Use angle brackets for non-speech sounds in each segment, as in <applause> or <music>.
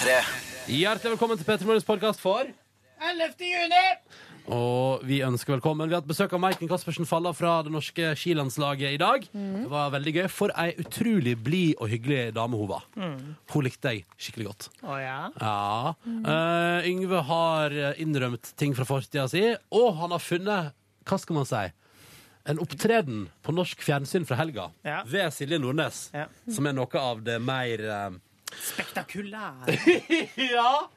P3. Hjertelig velkommen til Petter Morgens podkast for 11. juni! Og vi ønsker velkommen. Vi har hatt besøk av Maiken Caspersen Falla fra det norske skilandslaget i dag. Mhm. Det var veldig gøy. For ei utrolig blid og hyggelig dame hun var. Mhm. Hun likte jeg skikkelig godt. Å ja? Ja. Eh, Yngve har innrømt ting fra fortida si, og han har funnet, hva skal man si, en opptreden på norsk fjernsyn fra helga Ja. ved Silje Nordnes, Ja. som er noe av det mer eh, Spektakulær. <laughs> Ja,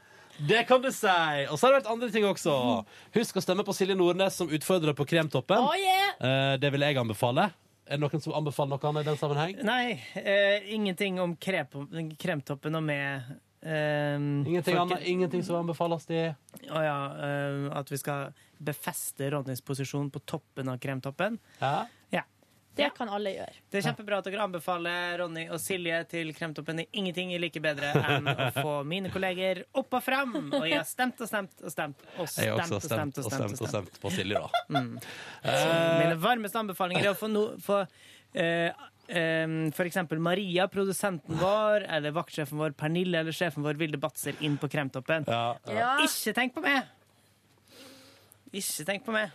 det kan du si. Og så har det vært andre ting også. Husk å stemme på Silje Nordnes som utfordrer på Kremtoppen. Oh, yeah. Eh, det vil jeg anbefale. Er det noen som anbefaler noe annet i den sammenheng? Nei, eh, ingenting om krep, kremtoppen og med eh, Ingenting, annet, ingenting som anbefales de Å ja, eh, at vi skal befeste Ronnys posisjon på toppen av kremtoppen. ja? Ja. Det kan alle gjøre. Det er kjempebra at dere anbefaler Ronny og Silje til Kremtoppen. Ingenting er like bedre enn å få mine kolleger opp og frem. Og jeg har stemt og stemt og stemt og Jeg har stemt også og stemt og stemt. og stemt på Silje, da. Mm. mine varmeste anbefalinger er å få, no, få eh, eh, for eksempel Maria, produsenten vår, eller vaktsjefen vår Pernille eller sjefen vår Vilde Batzer inn på Kremtoppen. Ja. Ja. Ikke tenk på meg! Ikke tenk på meg.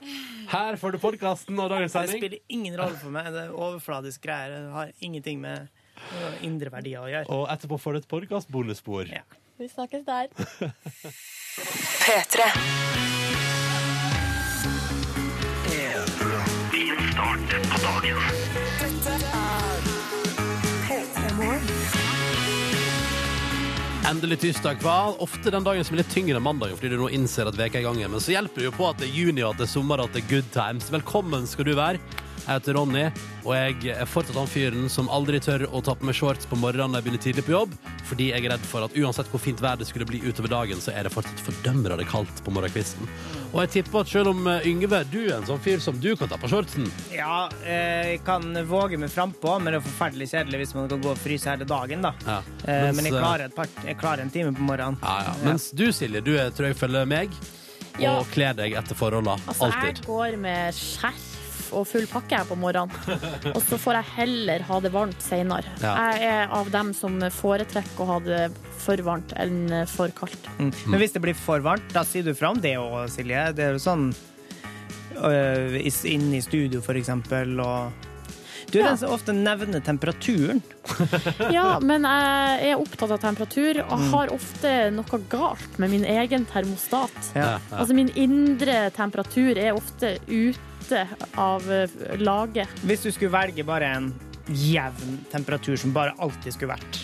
Her får du podkasten og dagens Det spiller ingen rolle for meg. Det er overfladisk greier. Det har ingenting med indre verdier å gjøre. Og etterpå får du et podkastbonusspor. Ja. Vi snakkes der. <laughs> P3. Endelig tirsdag hva? Ofte den dagen som er litt tyngre enn mandagen, fordi du nå innser at veka er i gang igjen. Men så hjelper det jo på at det er juni, og at det er sommer, og at det er good times. Velkommen skal du være. Jeg heter Ronny, og jeg er fortsatt han fyren som aldri tør å ta på meg shorts på morgenen når jeg begynner tidlig på jobb, fordi jeg er redd for at uansett hvor fint vær det skulle bli utover dagen, så er det fortsatt fordømrende kaldt på morgenkvisten. Og jeg tipper at selv om eh, Yngve, du er en sånn fyr som du kan ta på shortsen. Ja, eh, jeg kan våge meg frampå, men det er forferdelig kjedelig hvis man kan gå og fryse hele dagen, da. Ja. Eh, Mens, men jeg klarer, et par, jeg klarer en time på morgenen. Ja, ja. Mens du, Silje, du er, tror jeg følger meg, Ja. og kler deg etter forholdene. Altså, jeg Alltid. går med skjerf og full pakke her på morgenen. <laughs> Og så får jeg heller ha det varmt seinere. Ja. Jeg er av dem som foretrekker å ha det for varmt enn for kaldt. Mm. Men hvis det blir for varmt, da sier du fra om det òg, Silje. Det er jo sånn øh, is- i studio, for eksempel, og Du er Ja. den som ofte nevner temperaturen. <laughs> Ja, men <laughs> jeg er opptatt av temperatur og har ofte noe galt med min egen termostat. Ja, ja. Altså min indre temperatur er ofte ute av eh, laget. Hvis du skulle velge bare en jevn temperatur som bare alltid skulle vært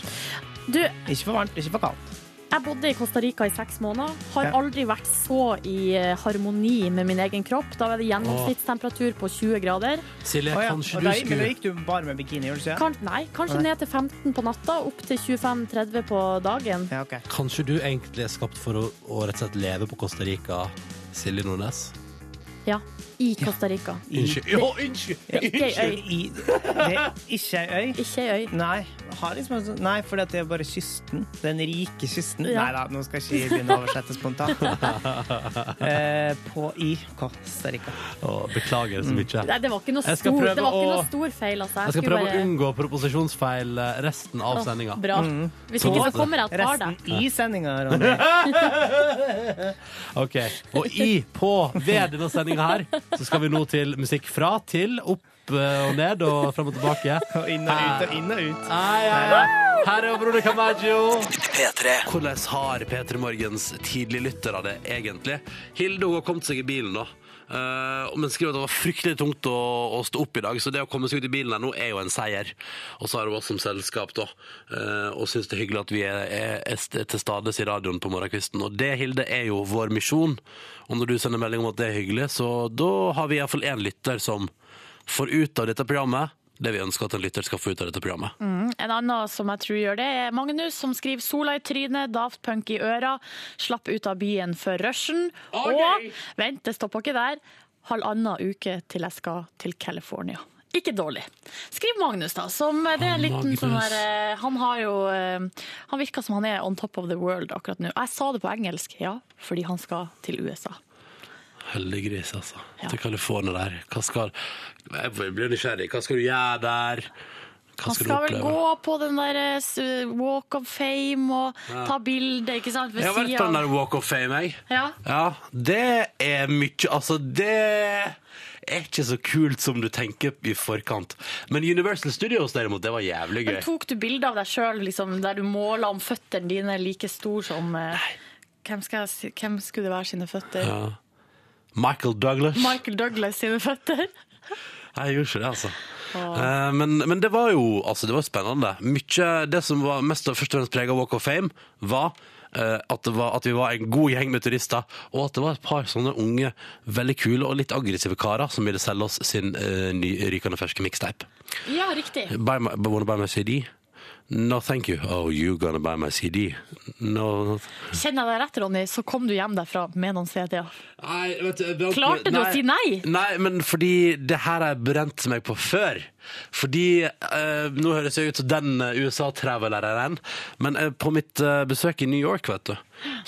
Du, Ikke for varmt, ikke for kaldt. Jeg bodde i Costa Rica i seks måneder. Har aldri vært så i eh, harmoni med min egen kropp. Da var det gjennomsnittstemperatur på 20 grader. Silje, oh, ja, kanskje du skulle men da gikk du bare med bikini, ikke? Kan, nei, kanskje Nei. ned til 15 på natta, opp til 25-30 på dagen. Ja, okay. Kanskje du egentlig er skapt for å, å rett og slett leve på Costa Rica, Silje Nordnes? Ja, i Costa Rica. Unnskyld. Ikke ei øy. I, det er ikke ei øy? Ikke ei øy. Nei, har liksom en sånn- nei, for det er bare kysten. Den rike kysten. Ja. Nei da, nå skal ikke jeg begynne å oversette spontant. <laughs> eh, på i Costa Rica. Å, beklager så mye. Nei, det var ikke noe Jeg skal stor, prøve det var ikke å- noe stor feil. Altså. Jeg skal prøve å unngå proposisjonsfeil eh, resten av sendinga. Bra. Hvis Så ikke så kommer jeg og tar Resten deg. i sendinga, Ronny. <laughs> Ok, Og i, på, ved denne sendinga her, så skal vi nå til musikk fra til, opp eh, og ned og fram og tilbake. Og inn og ut og inn og ut. Ai, ai, ai. Her er Broder Camaggio. P3. Hvordan har P3 Morgens tidliglyttere det egentlig? Hilde hun har kommet seg i bilen, da. Eh, men skriver at det var fryktelig tungt å, å stå opp i dag, så det å komme seg ut i bilen her nå er jo en seier. Og så har hun oss som selskap, da, Uh, og syns det er hyggelig at vi er, er, er til stades i radioen på morgenkvisten. Og det, Hilde, er jo vår misjon. Og når du sender melding om at det er hyggelig, så da har vi iallfall én lytter som får ut av dette programmet det vi ønsker at en lytter skal få ut av dette programmet. En annen som jeg tror gjør det, er Magnus, som skriver 'Sola i trynet, Daft Punk i øra', 'Slapp ut av byen før rushen', og vent, det stopper ikke der, halvannen uke til jeg skal til California. Ikke dårlig. Skriv Magnus, da. Som det er en liten sånn der eh, Han har jo eh, Han virker som han er on top of the world akkurat nå. Jeg sa det på engelsk, ja, fordi han skal til USA. Heldiggris, altså. Ja. Til California der. Hva skal Jeg blir nysgjerrig. Hva skal du gjøre der? Hva skal du skal vel gå på den der eh, Walk of Fame og ta bilde, ikke sant? Ved Jeg har vært på den der Walk of Fame, jeg. Ja. Ja, det er mye Altså, det er ikke så kult som du tenker i forkant. Men Universal Studios derimot, det var jævlig gøy. Men tok du bilde av deg sjøl liksom, der du måla om føttene dine like stor som eh, hvem, skal hvem skulle det være sine føtter? Ja. Michael Douglas. Michael Douglas sine føtter. Nei, jeg gjorde ikke det, altså. Eh, men, men det var jo altså, det var spennende. Mykje, det som var mest og først og fremst prega Walk of Fame, var eh, at, det var at vi var en god gjeng med turister, og at det var et par sånne unge, veldig kule og litt aggressive karer som ville selge oss sin uh, rykende ferske mixtape. Ja, riktig. By my, by, by my CD? No, thank you. Oh, you gonna buy my CD? No. Kjenner jeg deg rett, Ronny, så kom du hjem derfra med noen CD-er. Nei, du, Klarte du å si nei? Nei, men fordi det her har jeg brent meg på før. Fordi eh, Nå høres jeg ut som den eh, USA-traveleren, men eh, på mitt eh, besøk i New York, vet du,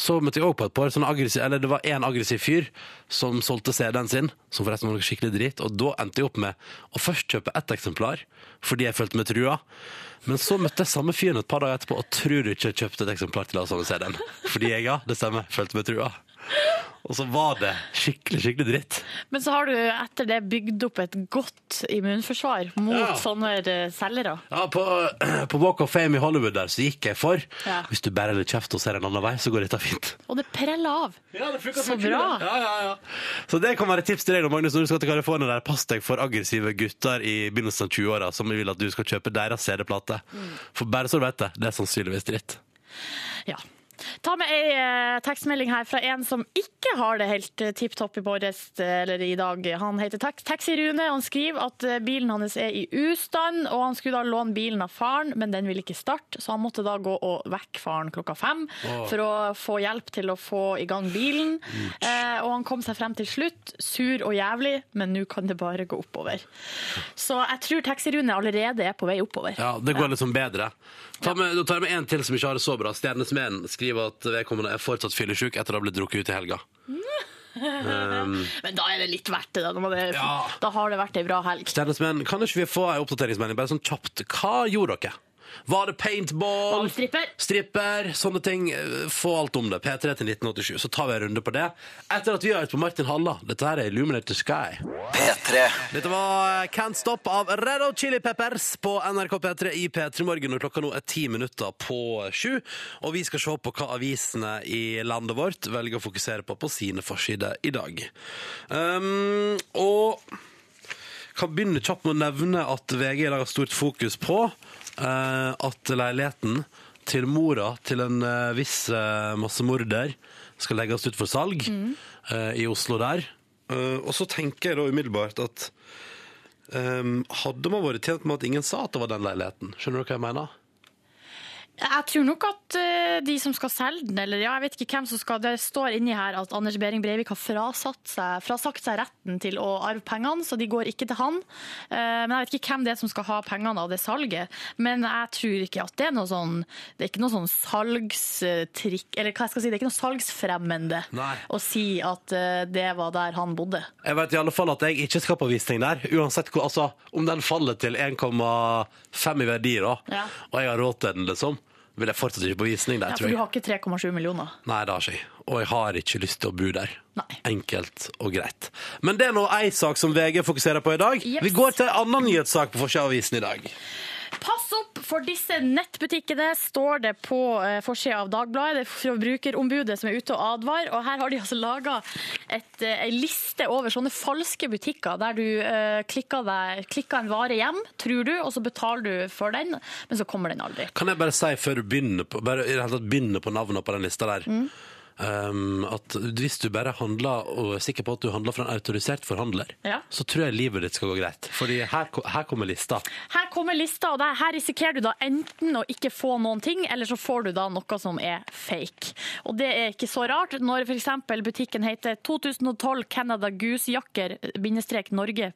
så møtte jeg også på et par sånne aggressive Eller det var én aggressiv fyr som solgte CD-en sin, som forresten var noe skikkelig dritt, og da endte jeg opp med å først kjøpe ett eksemplar fordi jeg følte meg trua. Men så møtte jeg samme fyren et par dager etterpå, og tror du ikke jeg kjøpte et eksemplar til av samme CD-en? Fordi jeg, ja, det stemmer, følte meg trua. Og så var det skikkelig, skikkelig dritt. Men så har du etter det bygd opp et godt immunforsvar mot Ja. sånne eh, selgere. Ja, på, <clears throat> på Walk of Fame i Hollywood der så gikk jeg for Ja. Hvis du bare litt kjeft og ser en annen vei, så går dette fint. Og det preller av. Ja, det Så bra. Ja, ja, ja. Så det kan være et tips til deg, Magnus, når du skal til California. Der, pass deg for aggressive gutter i begynnelsen av 20-åra som vil at du skal kjøpe deres CD-plate. For bare så du vet det, det er sannsynligvis dritt. Ja. Ta med ei eh, tekstmelding her fra en som ikke har det helt eh, tipp topp i morges eh, eller i dag. Han heter Tax- Taxi-Rune. og Han skriver at eh, bilen hans er i ustand, og han skulle da låne bilen av faren, men den ville ikke starte, så han måtte da gå og vekke faren klokka fem for å få hjelp til å få i gang bilen. Eh, og han kom seg frem til slutt, sur og jævlig, men nå kan det bare gå oppover. Så jeg tror Taxi-Rune allerede er på vei oppover. Ja, Det går liksom bedre. Ta med, da tar jeg med en til som ikke har det så bra. Stjernesmeden skriver at vedkommende er fortsatt fyllesyk etter å ha blitt drukket ut i helga. Um, <laughs> Men da er det litt verdt det, da. når det- Ja. Da har det vært ei bra helg. Kan ikke vi få en oppdateringsmelding? Bare sånn kjapt. Hva gjorde dere? Var det paintball? Stripper? Stripper, sånne ting. Få alt om det. P3 til 1987. Så tar vi en runde på det. Etter at vi har hørt på Martin Halla. Dette her er Illuminated Sky. P3 Dette var Can't Stop av Red Hot Chili Peppers på NRK P3 i P3 Morgen. Og klokka nå er ti minutter på sju. Og vi skal se på hva avisene i landet vårt velger å fokusere på på sine forsider i dag. Um, og kan begynne kjapt med å nevne at VG har stort fokus på at leiligheten til mora til en eh, viss eh, massemorder skal legges ut for salg eh, i Oslo der. Eh, og så tenker jeg da umiddelbart at um, hadde man vært tjent med at ingen sa at det var den leiligheten? Skjønner du hva jeg mener? Jeg tror nok at eh, de som skal selge den, eller ja, jeg vet ikke hvem som skal Det står inni her at Anders Behring Breivik har frasatt seg, frasagt seg retten til å arve pengene, så de går ikke til han. Eh, Men jeg vet ikke hvem det er som skal ha pengene av det salget. Men jeg tror ikke at det er noe sånn Det er ikke noe sånn salgstrikk Eller hva jeg skal si, det er ikke noe salgsfremmende Nei. å si at eh, det var der han bodde. Jeg vet i alle fall at jeg ikke skal på visning der. Uansett hvor, altså, om den faller til 1,5 i verdi, da, Ja. og jeg har råd til den, liksom, vil jeg fortsatt ikke på visning der, Ja, tror for du har ikke 3,7 millioner. Nei, det har ikke jeg. Og jeg har ikke lyst til å bo der. Nei. Enkelt og greit. Men det er nå ei sak som VG fokuserer på i dag. Jeps. Vi går til en annen nyhetssak på forsida i dag. Pass opp for disse nettbutikkene, står det på eh, forsida av Dagbladet. Det er Forbrukerombudet som er ute og advarer. Og her har de altså laga ei liste over sånne falske butikker, der du eh, klikker, deg, klikker en vare hjem, tror du, og så betaler du for den, men så kommer den aldri. Kan jeg bare si før du begynner på, bare i det hele tatt begynner på navnet på den lista der, Mm. Um, at hvis du bare handler og er sikker på at du handler fra en autorisert forhandler, Ja. så tror jeg livet ditt skal gå greit. Fordi her, her kommer lista. Her kommer lista, og her risikerer du da enten å ikke få noen ting, eller så får du da noe som er fake. Og det er ikke så rart når f.eks. butikken heter 2012 Canada Goose-jakker-norge.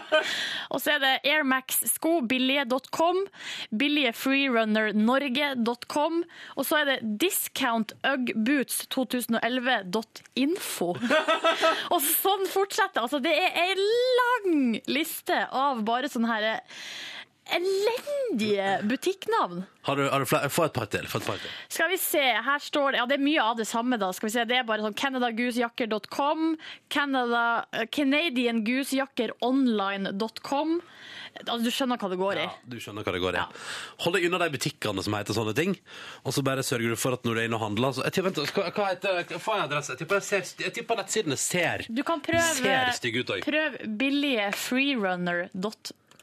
<laughs> Og så er det Airmax sko, billige.com, billigefreerunnernorge.com, og så er det Discount Ugg Boots 2011.info. <laughs> og sånn fortsetter. Altså, det er ei lang liste av bare sånne her elendige butikknavn. Har du, har du flere? Få et par til. Et par til. Skal vi se, her står det Ja, det er mye av det samme, da. Skal vi se, Det er bare sånn canadagoosejakker.com, Canada, eh, canadiangoosejakkeronline.com. Altså, du skjønner hva det går i. Ja, du skjønner hva det går i. Ja. Hold deg unna de butikkene som heter sånne ting, og så bare sørger du for at når du er inne og handler så, jeg tipper, vent, hva, hva heter Få en adresse. Jeg tipper, jeg ser, jeg tipper nettsidene ser Du kan prøve, Ser stygge ut også. prøv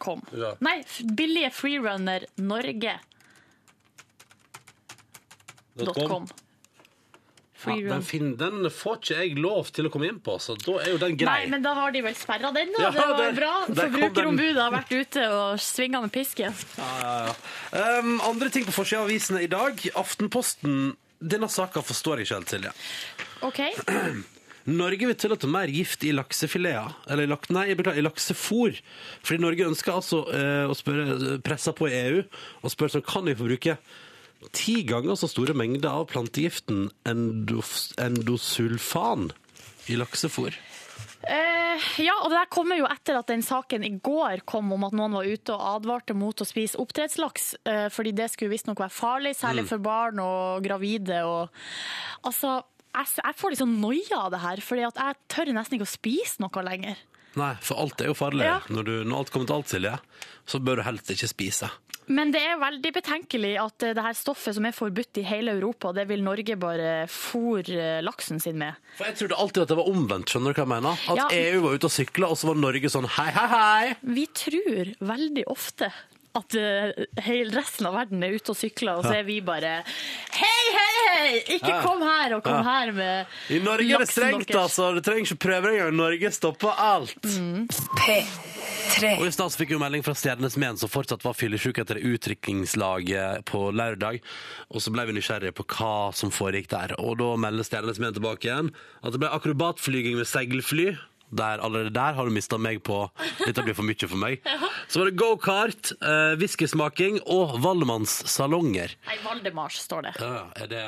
billigefreerunner.com. Ja. Nei, billige freerunner Norge. .com. Ja, den, fin- den får ikke jeg lov til å komme inn på, så da er jo den grei. Nei, men da har de vel sperra den, da. Ja, det var der- bra. Forbrukerombudet har vært ute og svinga med pisken. Ja, ja, ja. Um, andre ting på forsida av avisene i dag. Aftenposten Denne saka forstår jeg ikke helt, Silje. OK? Norge vil tillate mer gift i laksefileter. Eller lak, nei, jeg beklager, i laksefôr. Fordi Norge ønsker altså eh, å spørre, presse på i EU og spørre sånn, kan vi få bruke ti ganger så store mengder av plantegiften endos, endosulfan i laksefôr. Eh, ja, og det der kommer jo etter at den saken i går kom om at noen var ute og advarte mot å spise oppdrettslaks, eh, fordi det skulle visstnok være farlig, særlig for barn og gravide. Og, altså, jeg, jeg får litt sånn noia av det her, fordi jeg tør nesten ikke å spise noe lenger. Nei, for alt er jo farlig. Ja. Når, du, når alt kommer til alt, Silje, så bør du helst ikke spise. Men det er veldig betenkelig at eh, det her stoffet som er forbudt i hele Europa, det vil Norge bare fôre laksen sin med. For Jeg trodde alltid at det var omvendt. skjønner du hva jeg mener? At Ja. EU var ute og sykla, og så var Norge sånn hei, hei, hei. Vi tror veldig ofte at eh, hele resten av verden er ute og sykler, og så er vi bare Hei, hei, hei! Ikke kom her og kom her med I Norge er det strengt, altså. Du trenger ikke prøve engang. Norge stopper alt. P3. Og I stad fikk vi melding fra Stjernenes Men, som fortsatt var fyllesyk etter utdrikningslaget på lørdag. Og så ble vi nysgjerrige på hva som foregikk der. Og da melder Stjernenes Men tilbake igjen at det ble akrobatflyging med seilfly. Der, allerede der har du mista meg på <laughs> Dette blir for mye for meg. Så var det gokart, eh, whiskysmaking og Valdemannssalonger. Nei, Valdemars står det. Ja, er det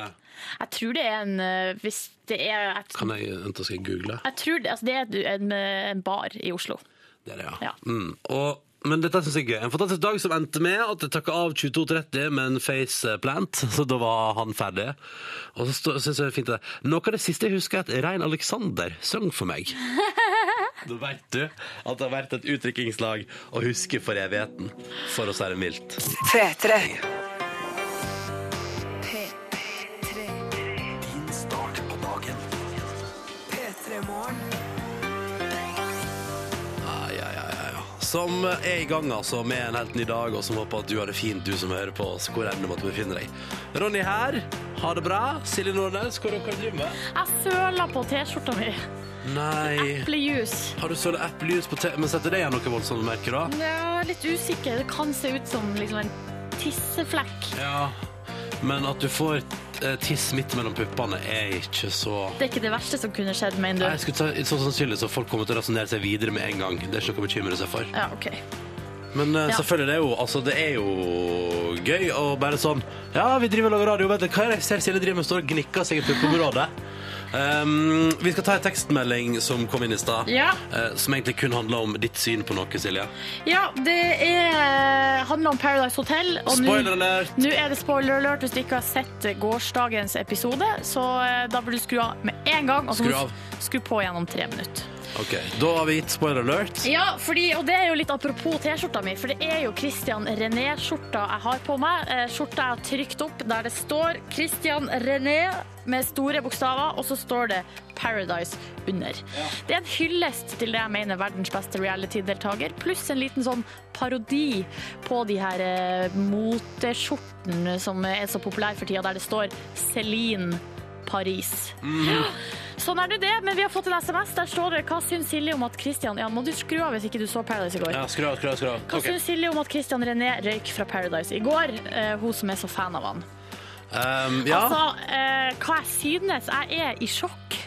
Jeg tror det er en eh, Hvis det er et, Kan jeg vente skal jeg google. jeg tror det, altså det er en, en bar i Oslo. Det er det, ja. Ja. Mm. Og, men dette synes jeg er gøy. En fantastisk dag som endte med at jeg takka av 22.30 med en faceplant, <laughs> så da var han ferdig. Og så syns jeg det er fint det. Noe av det siste jeg husker, er at Rein Alexander sang for meg. <laughs> Da veit du at det har vært et utdrikningslag, Å huske for evigheten, for å si det mildt. 3 -3. Som er i gang altså med en helt ny dag, og som håper at du har det fint, du som hører på oss, hvor enn du måtte befinne deg. Ronny her, ha det bra. Silje Nordnes, hva du driver med? Jeg søler på T-skjorta mi. Nei. Eplejus. Har du sølt eplejus på te... Men setter det igjen noe voldsomt merke, da? Er litt usikker. Det kan se ut som liksom en tisseflekk. Ja. Men at du får eh, tiss midt mellom puppene, er ikke så Det er ikke det verste som kunne skjedd, mener Nei. Jeg skulle ta så sannsynlig så folk kommer til å rasjonere seg videre med en gang. Det er ikke noe å bekymre seg for. Ja, OK. Men eh, Ja. selvfølgelig, det er, jo, altså, det er jo gøy å bare sånn Ja, vi driver og lager radio. Vet du hva er det jeg ser Silje driver med? Står og gnikker seg i puppeområdet. Um, vi skal ta en tekstmelding som kom inn i stad, Ja. uh, som egentlig kun handler om ditt syn på noe, Silje. Ja, det er, handler om Paradise Hotel. og Spoiler alert! Nå er det spoiler alert hvis du ikke har sett gårsdagens episode, så uh, da bør du skru av med en gang. Og så Skru. Skru på gjennom tre minutter. Ok, Da har vi gitt spoiler alert. Ja, fordi, og det er jo litt apropos T-skjorta mi, for det er jo Christian René-skjorta jeg har på meg. Eh, Skjorta jeg har trykt opp der det står Christian René med store bokstaver, og så står det Paradise under. Det er en hyllest til det jeg mener er verdens beste reality-deltaker, pluss en liten sånn parodi på de her eh, moteskjortene som er så populære for tida, der det står Celine Paris. Mm. Sånn er det det, men vi har fått en SMS. Der står det Hva syns Silje om at Christian Ja, må du skru av hvis ikke du så Paradise i går. Ja, skru av, skru av. skru av. Hva okay. syns Silje om at Christian René røyk fra Paradise i går? Eh, hun som er så fan av han. Um, ja. Altså, eh, hva jeg synes? Jeg er i sjokk.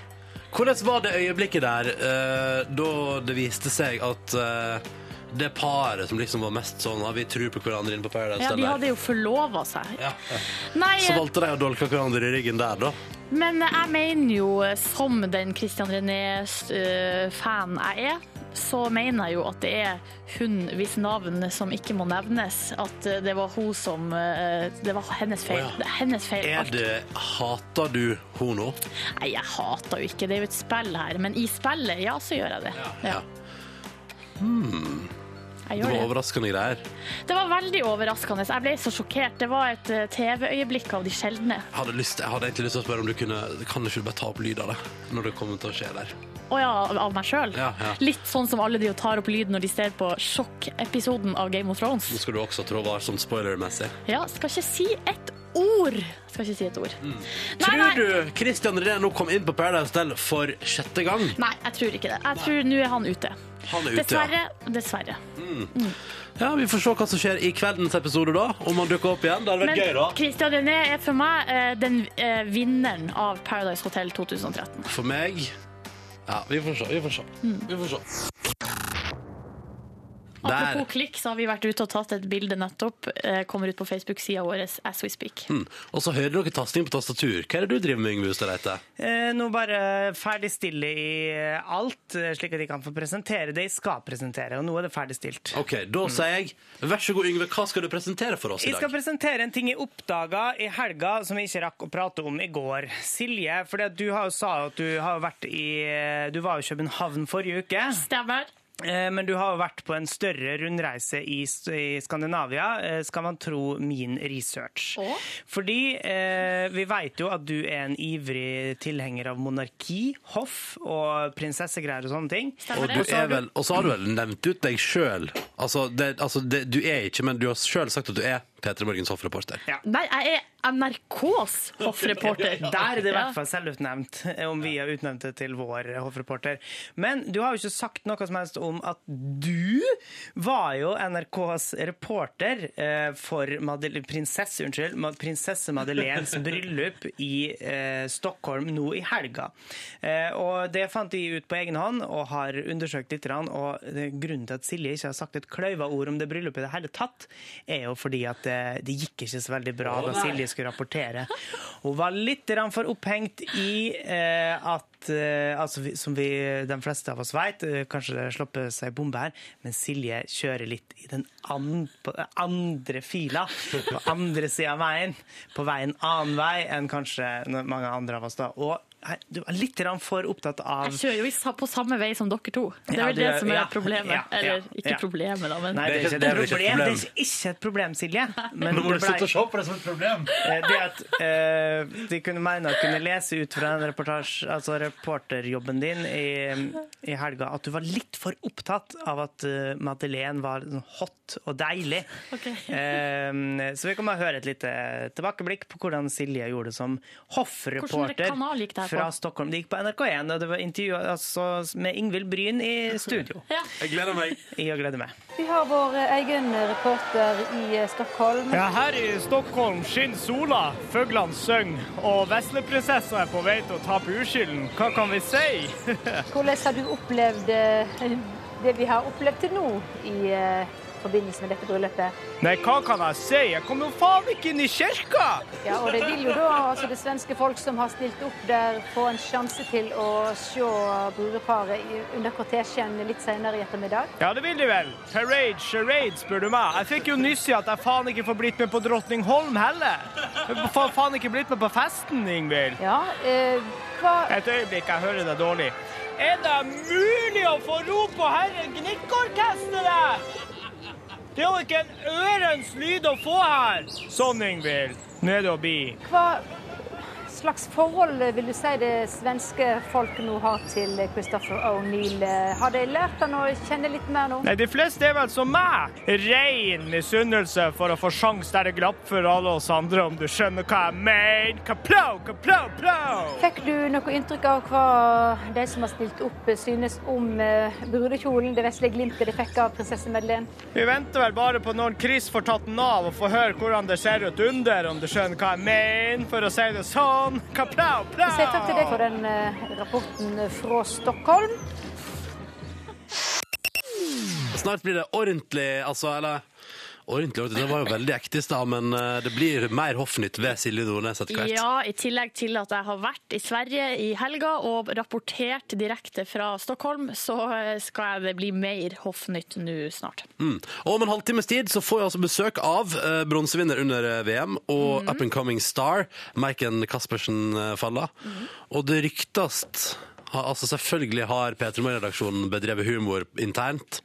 Hvordan var det øyeblikket der eh, da det viste seg at eh, det paret som liksom var mest sånn ja, Vi tror på hverandre inne på Paradise Ja, de hadde jo forlova seg. ja, ja. Nei, Så eh, valgte de å dolke hverandre i ryggen der, da. men jeg mener jo, eh, som den Christian René-fan jeg er, så mener jeg jo at det er hun hvis navn som ikke må nevnes. At eh, det var hun som eh, Det var hennes feil. Oh, ja. Hennes feil. Er det Hater du hun nå? Nei, jeg hater jo ikke, det er jo et spill her. Men i spillet, ja, så gjør jeg det. Ja. Jeg Det var det. overraskende greier. Det var veldig overraskende. Jeg ble så sjokkert. Det var et eh, TV-øyeblikk av de sjeldne. Jeg hadde, lyst, jeg hadde egentlig lyst til å spørre om du kunne Kan du ikke bare ta opp lyd av det når det kommer til å skje der? Å ja, av meg sjøl. Ja, ja. Litt sånn som alle de tar opp lyd når de ser på sjokkepisoden av Game of Thrones. Nå skal du også trå varsomt spoilermessig. Ja, skal ikke si et ord. Skal ikke si et ord. Nei, Mm. Tror nei. du Christian René nå kom inn på Paradise Hotel for sjette gang? Nei, jeg tror ikke det. Jeg tror nå er han ute. Han er ute, Dessverre. Dessverre. ja. Vi får se hva som skjer i kveldens episode, da. Om han dukker opp igjen. Det hadde vært Men gøy, da. Christian René er for meg eh, den eh, vinneren av Paradise Hotel 2013. For meg Ja, vi får se. Vi får se. Mm. Vi får se. Apropos Der. klikk, så har vi vært ute og tatt et bilde nettopp. Eh, kommer ut på Facebook-sida vår as we speak. Mm. Og så hører dere tasting på tastatur. Hva er det du driver med, Yngve Ustadreite? Eh, nå bare ferdigstille i eh, alt, eh, slik at de kan få presentere det de skal presentere. Og nå er det ferdigstilt. OK, da sier jeg vær så god, Yngve. Hva skal du presentere for oss i dag? Jeg skal presentere en ting jeg oppdaga i helga som jeg ikke rakk å prate om i går. Silje, for du har jo sa at du har vært i Du var jo i København forrige uke. Stemmer. Eh, Men du har jo vært på en større rundreise i, i Skandinavia, eh, skal man tro min research. Å? Fordi eh, vi vet jo at du er en ivrig tilhenger av monarki, hoff og prinsessegreier og sånne ting. Og, du er vel, og så har du vel nevnt ut deg sjøl. Altså, det, altså det, du er ikke, men du har sjøl sagt at du er P3 Morgens hoffreporter. Ja. Nei, jeg er NRKs hoffreporter. Der er det i hvert fall selvutnevnt, om vi har utnevnt det til vår hoffreporter. Men du har jo ikke sagt noe som helst om at du var jo NRKs reporter eh, for Madele prinsesse, unnskyld, prinsesse Madeleines <laughs> bryllup i eh, Stockholm nå i helga. Eh, og det fant de ut på egen hånd og har undersøkt litt. Og grunnen til at Silje ikke har sagt et kløyva ord om det bryllupet i det hele tatt, er jo fordi at det, det gikk ikke så veldig bra da Silje skulle rapportere. Hun var litt for opphengt i eh, at eh, altså, Som vi, de fleste av oss vet, eh, kanskje det slipper seg bombe her, men Silje kjører litt i den an, andre fila. På andre sida av veien. På vei en annen vei enn kanskje mange andre av oss. da. Og du er litt for opptatt av Jeg kjører jo på samme vei som dere to. Det er vel det som er ja, problemet. ja, ja, Eller ikke problemet, da, men Nei, det er, ikke, det er ikke problem. Det er ikke- et problem, Silje. <laughs> Men Nå må du slutte å se på det som et problem. Eh, Det at uh, de kunne mene å kunne lese ut fra den reportasje, altså reporterjobben din i, i helga, at du var litt for opptatt av at uh, Madeleine var sånn hot og deilig. <laughs> Okay. Uh, så vi kan bare høre et lite tilbakeblikk på hvordan Silje gjorde det som hoffreporter Hvilken kanal gikk det her på? fra Stockholm. Det gikk på NRK1, og det var intervju altså, med Ingvild Bryn i studio. <laughs> Ja. Jeg gleder meg. Jeg gleder meg. Vi har vår egen reporter i Stockholm. Ja, her i Stockholm skinner sola, fuglene synger, og vesleprinsessa er på vei til å tape uskylden. Hva kan vi si? <laughs> Hvordan har du opplevd eh, det vi har opplevd til nå i eh, forbindelse med dette bryllupet? Nei, hva kan jeg si? Jeg kom jo faen ikke inn i kirka! Ja, og det vil jo da altså det svenske folk som har stilt opp der, få en sjanse til å se brudeparet under kortesjen litt senere i ettermiddag. Ja, det vil de vel. Parade, charade, spør du meg. Jeg fikk jo nyss i at jeg faen ikke får blitt med på Drottningholm heller. Jeg får faen ikke blitt med på festen, Ingvild. Ja, eh, hva Et øyeblikk, jeg hører deg dårlig. Er det mulig å få ro på herre Gnikkorkesteret? Det er jo ikke en ørens lyd å få her. Sånn, Ingvild. Nå det å bli. Hva slags forhold vil du si det svenske folk nå har til Christopher O'Neill? Har de lært han å kjenne litt mer nå? Nei, de fleste er vel som meg. Rein misunnelse for å få sjans der det glapp for alle oss andre, om du skjønner hva jeg mener. Kaplow, kaplow, plow! Fikk du noe inntrykk av hva de som har stilt opp, synes om eh, brudekjolen, det vesle glimtet de fikk av prinsesse Madeleine? Vi venter vel bare på når Chris får tatt den av og får høre hvordan det ser ut under, om du skjønner hva jeg mener, for å si det sånn. Kaplau, plau! Så takk til deg for den eh, rapporten fra Stockholm. Snart blir det ordentlig, altså, eller Ordentlig, ordentlig. Det var jo veldig ekte i stad, men eh, det blir mer hoffnytt ved Silje Nordnes etter hvert. Ja, i tillegg til at jeg har vært i Sverige i helga og rapportert direkte fra Stockholm, så eh, skal det bli mer hoffnytt nå snart. Mm. Og om en halvtimes tid så får jeg altså besøk av eh, bronsevinner under VM og mm. up and coming star, Maiken Caspersen Falla. Mm. Og det ryktes Altså selvfølgelig har P3 Morgen-redaksjonen bedrevet humor internt.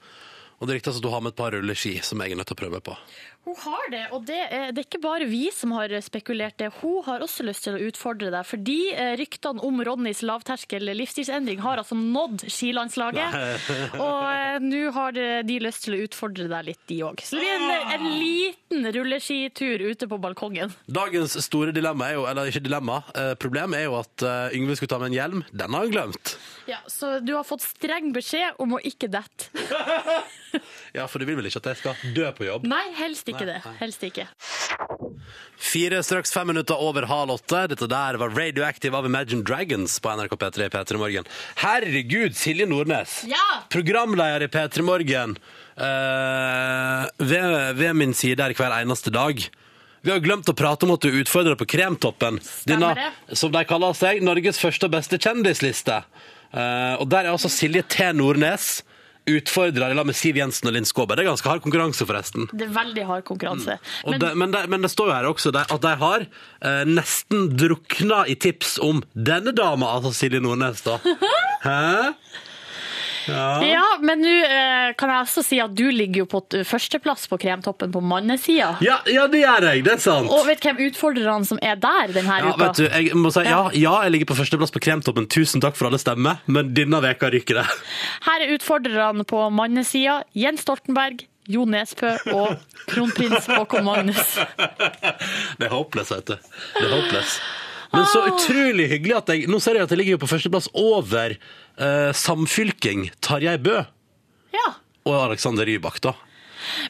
Og det ryktes at du har med et par rulleski som jeg er nødt til å prøve på. Hun har det, og det er, det er ikke bare vi som har spekulert det. Hun har også lyst til å utfordre deg, fordi eh, ryktene om Ronnys lavterskel livsstilsendring har altså nådd skilandslaget. <laughs> og eh, nå har de- lyst til å utfordre deg litt, de òg. Så det blir en, en liten rulleskitur ute på balkongen. Dagens store dilemma er jo, eller ikke dilemma, eh, problem er jo at Yngve skulle ta med en hjelm. Den har han glemt. Ja, Så du har fått streng beskjed om å ikke dette. <laughs> Ja, for du vil vel ikke at jeg skal dø på jobb? Nei, helst ikke det. Helst ikke. Fire straks fem minutter over halv åtte. Dette der var Radioactive av Imagine Dragons på NRK P3 i P3 Morgen. Herregud, Silje Nordnes! Ja! Programleder i P3 Morgen eh, ved, ved min side her hver eneste dag. Vi har glemt å prate om at du utfordrer på Kremtoppen. Dina, som de kaller seg, Norges første og beste kjendisliste. Eh, og der er altså Silje T. Nordnes utfordrer i lag med Siv Jensen og Linn Skåber. Det er ganske hard konkurranse, forresten. Det er veldig hard konkurranse. Og Men det, men, det, men det står jo her også at de har eh, nesten drukna i tips om denne dama, altså Silje Nordnes, da. <laughs> Hæ? Ja, men nå eh, kan jeg også si at du ligger jo på førsteplass på kremtoppen på mannesida. Ja, ja, det gjør jeg, det er sant. Og vet du hvem utfordrerne som er der denne Ja, uka? vet du, jeg må si, ja, ja, jeg ligger på førsteplass på Kremtoppen. Tusen takk for alle stemmer, men denne veka ryker det. Her er utfordrerne på mannesida Jens Stoltenberg, Jo Nesbø og kronprins Håkon Magnus. <laughs> Det er håpløst, vet du. Det er håpløst. Men så utrolig hyggelig at jeg Nå ser jeg at jeg ligger jo på førsteplass over eh, samfylking Tarjei Bø Ja. og Alexander Rybak, da.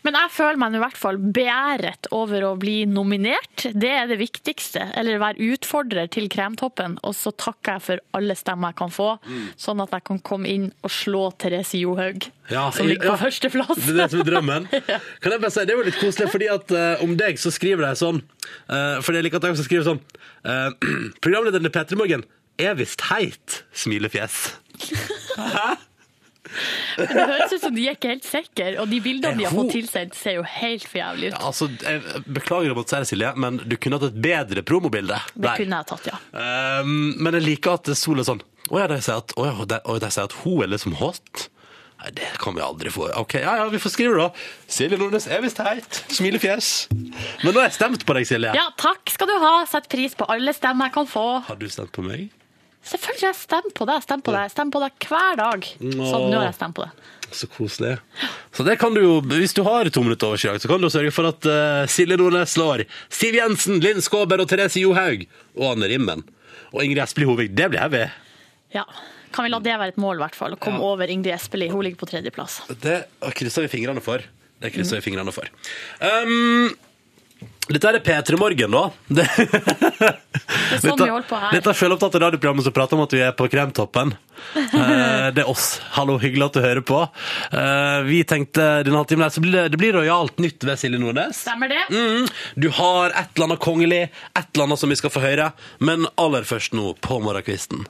Men jeg føler meg nå i hvert fall beæret over å bli nominert. Det er det viktigste. Eller være utfordrer til Kremtoppen. Og så takker jeg for alle stemmer jeg kan få, sånn at jeg kan komme inn og slå Therese Johaug, Ja, som ligger på ja. førsteplass. Det er det som er drømmen. <laughs> Kan jeg bare si, Det er jo litt koselig, fordi at eh, om deg så skriver de sånn uh, Fordi jeg liker at de også skriver sånn uh, <clears throat> Programlederen til P3 Morgen er visst heit, smilefjes. Det høres ut som de er ikke helt sikre, og de bildene de har fått tilsendt, ser jo helt for jævlig ut. Ja, altså, jeg Beklager å måtte si det, Silje, men du kunne hatt et bedre promobilde. Det der. kunne jeg tatt, ja. Um, men jeg liker at Sol er sånn Å ja, de sier at, å ja, de, å, de sier at hun er liksom hot. Nei, det kan vi aldri få. Ok, ja, ja, vi får skrive det, da. Silje Nordnes er visst heit. Smilefjes. Men nå har jeg stemt på deg, Silje. Ja, takk skal du ha. Sett pris på alle stemmer jeg kan få. Har du stemt på meg? Selvfølgelig har jeg stemt på deg. Stemt på deg. Stemt på deg hver dag. Sånn, nå har jeg stemt på det. Så koselig. Så det kan du jo, hvis du har to minutter over i dag, så kan du sørge for at uh, Silje Nordnes slår Siv Jensen, Linn Skåber og Therese Johaug. Og Anne Rimmen. Og Ingrid Espelid Hovig. Det blir heavy. Ja. Kan vi la det være et mål, i hvert fall? Å komme over Ingrid Espelid. Hun ligger på tredjeplass. Det krysser vi fingrene for. Det krysser vi fingrene for. Um, dette er P3 Morgen, da. <laughs> Det, Det er sånn vi holder på her. Dette er selvopptatte radioprogrammet som prater om at vi er på Kremtoppen. <laughs> Eh, det er oss. Hallo, hyggelig at du hører på. Eh, vi tenkte denne halvtimen her, så blir det, det blir rojalt nytt ved Silje Nordnes. Stemmer det? Mm, du har et eller annet kongelig, et eller annet som vi skal få høre, men aller først nå på morgenkvisten.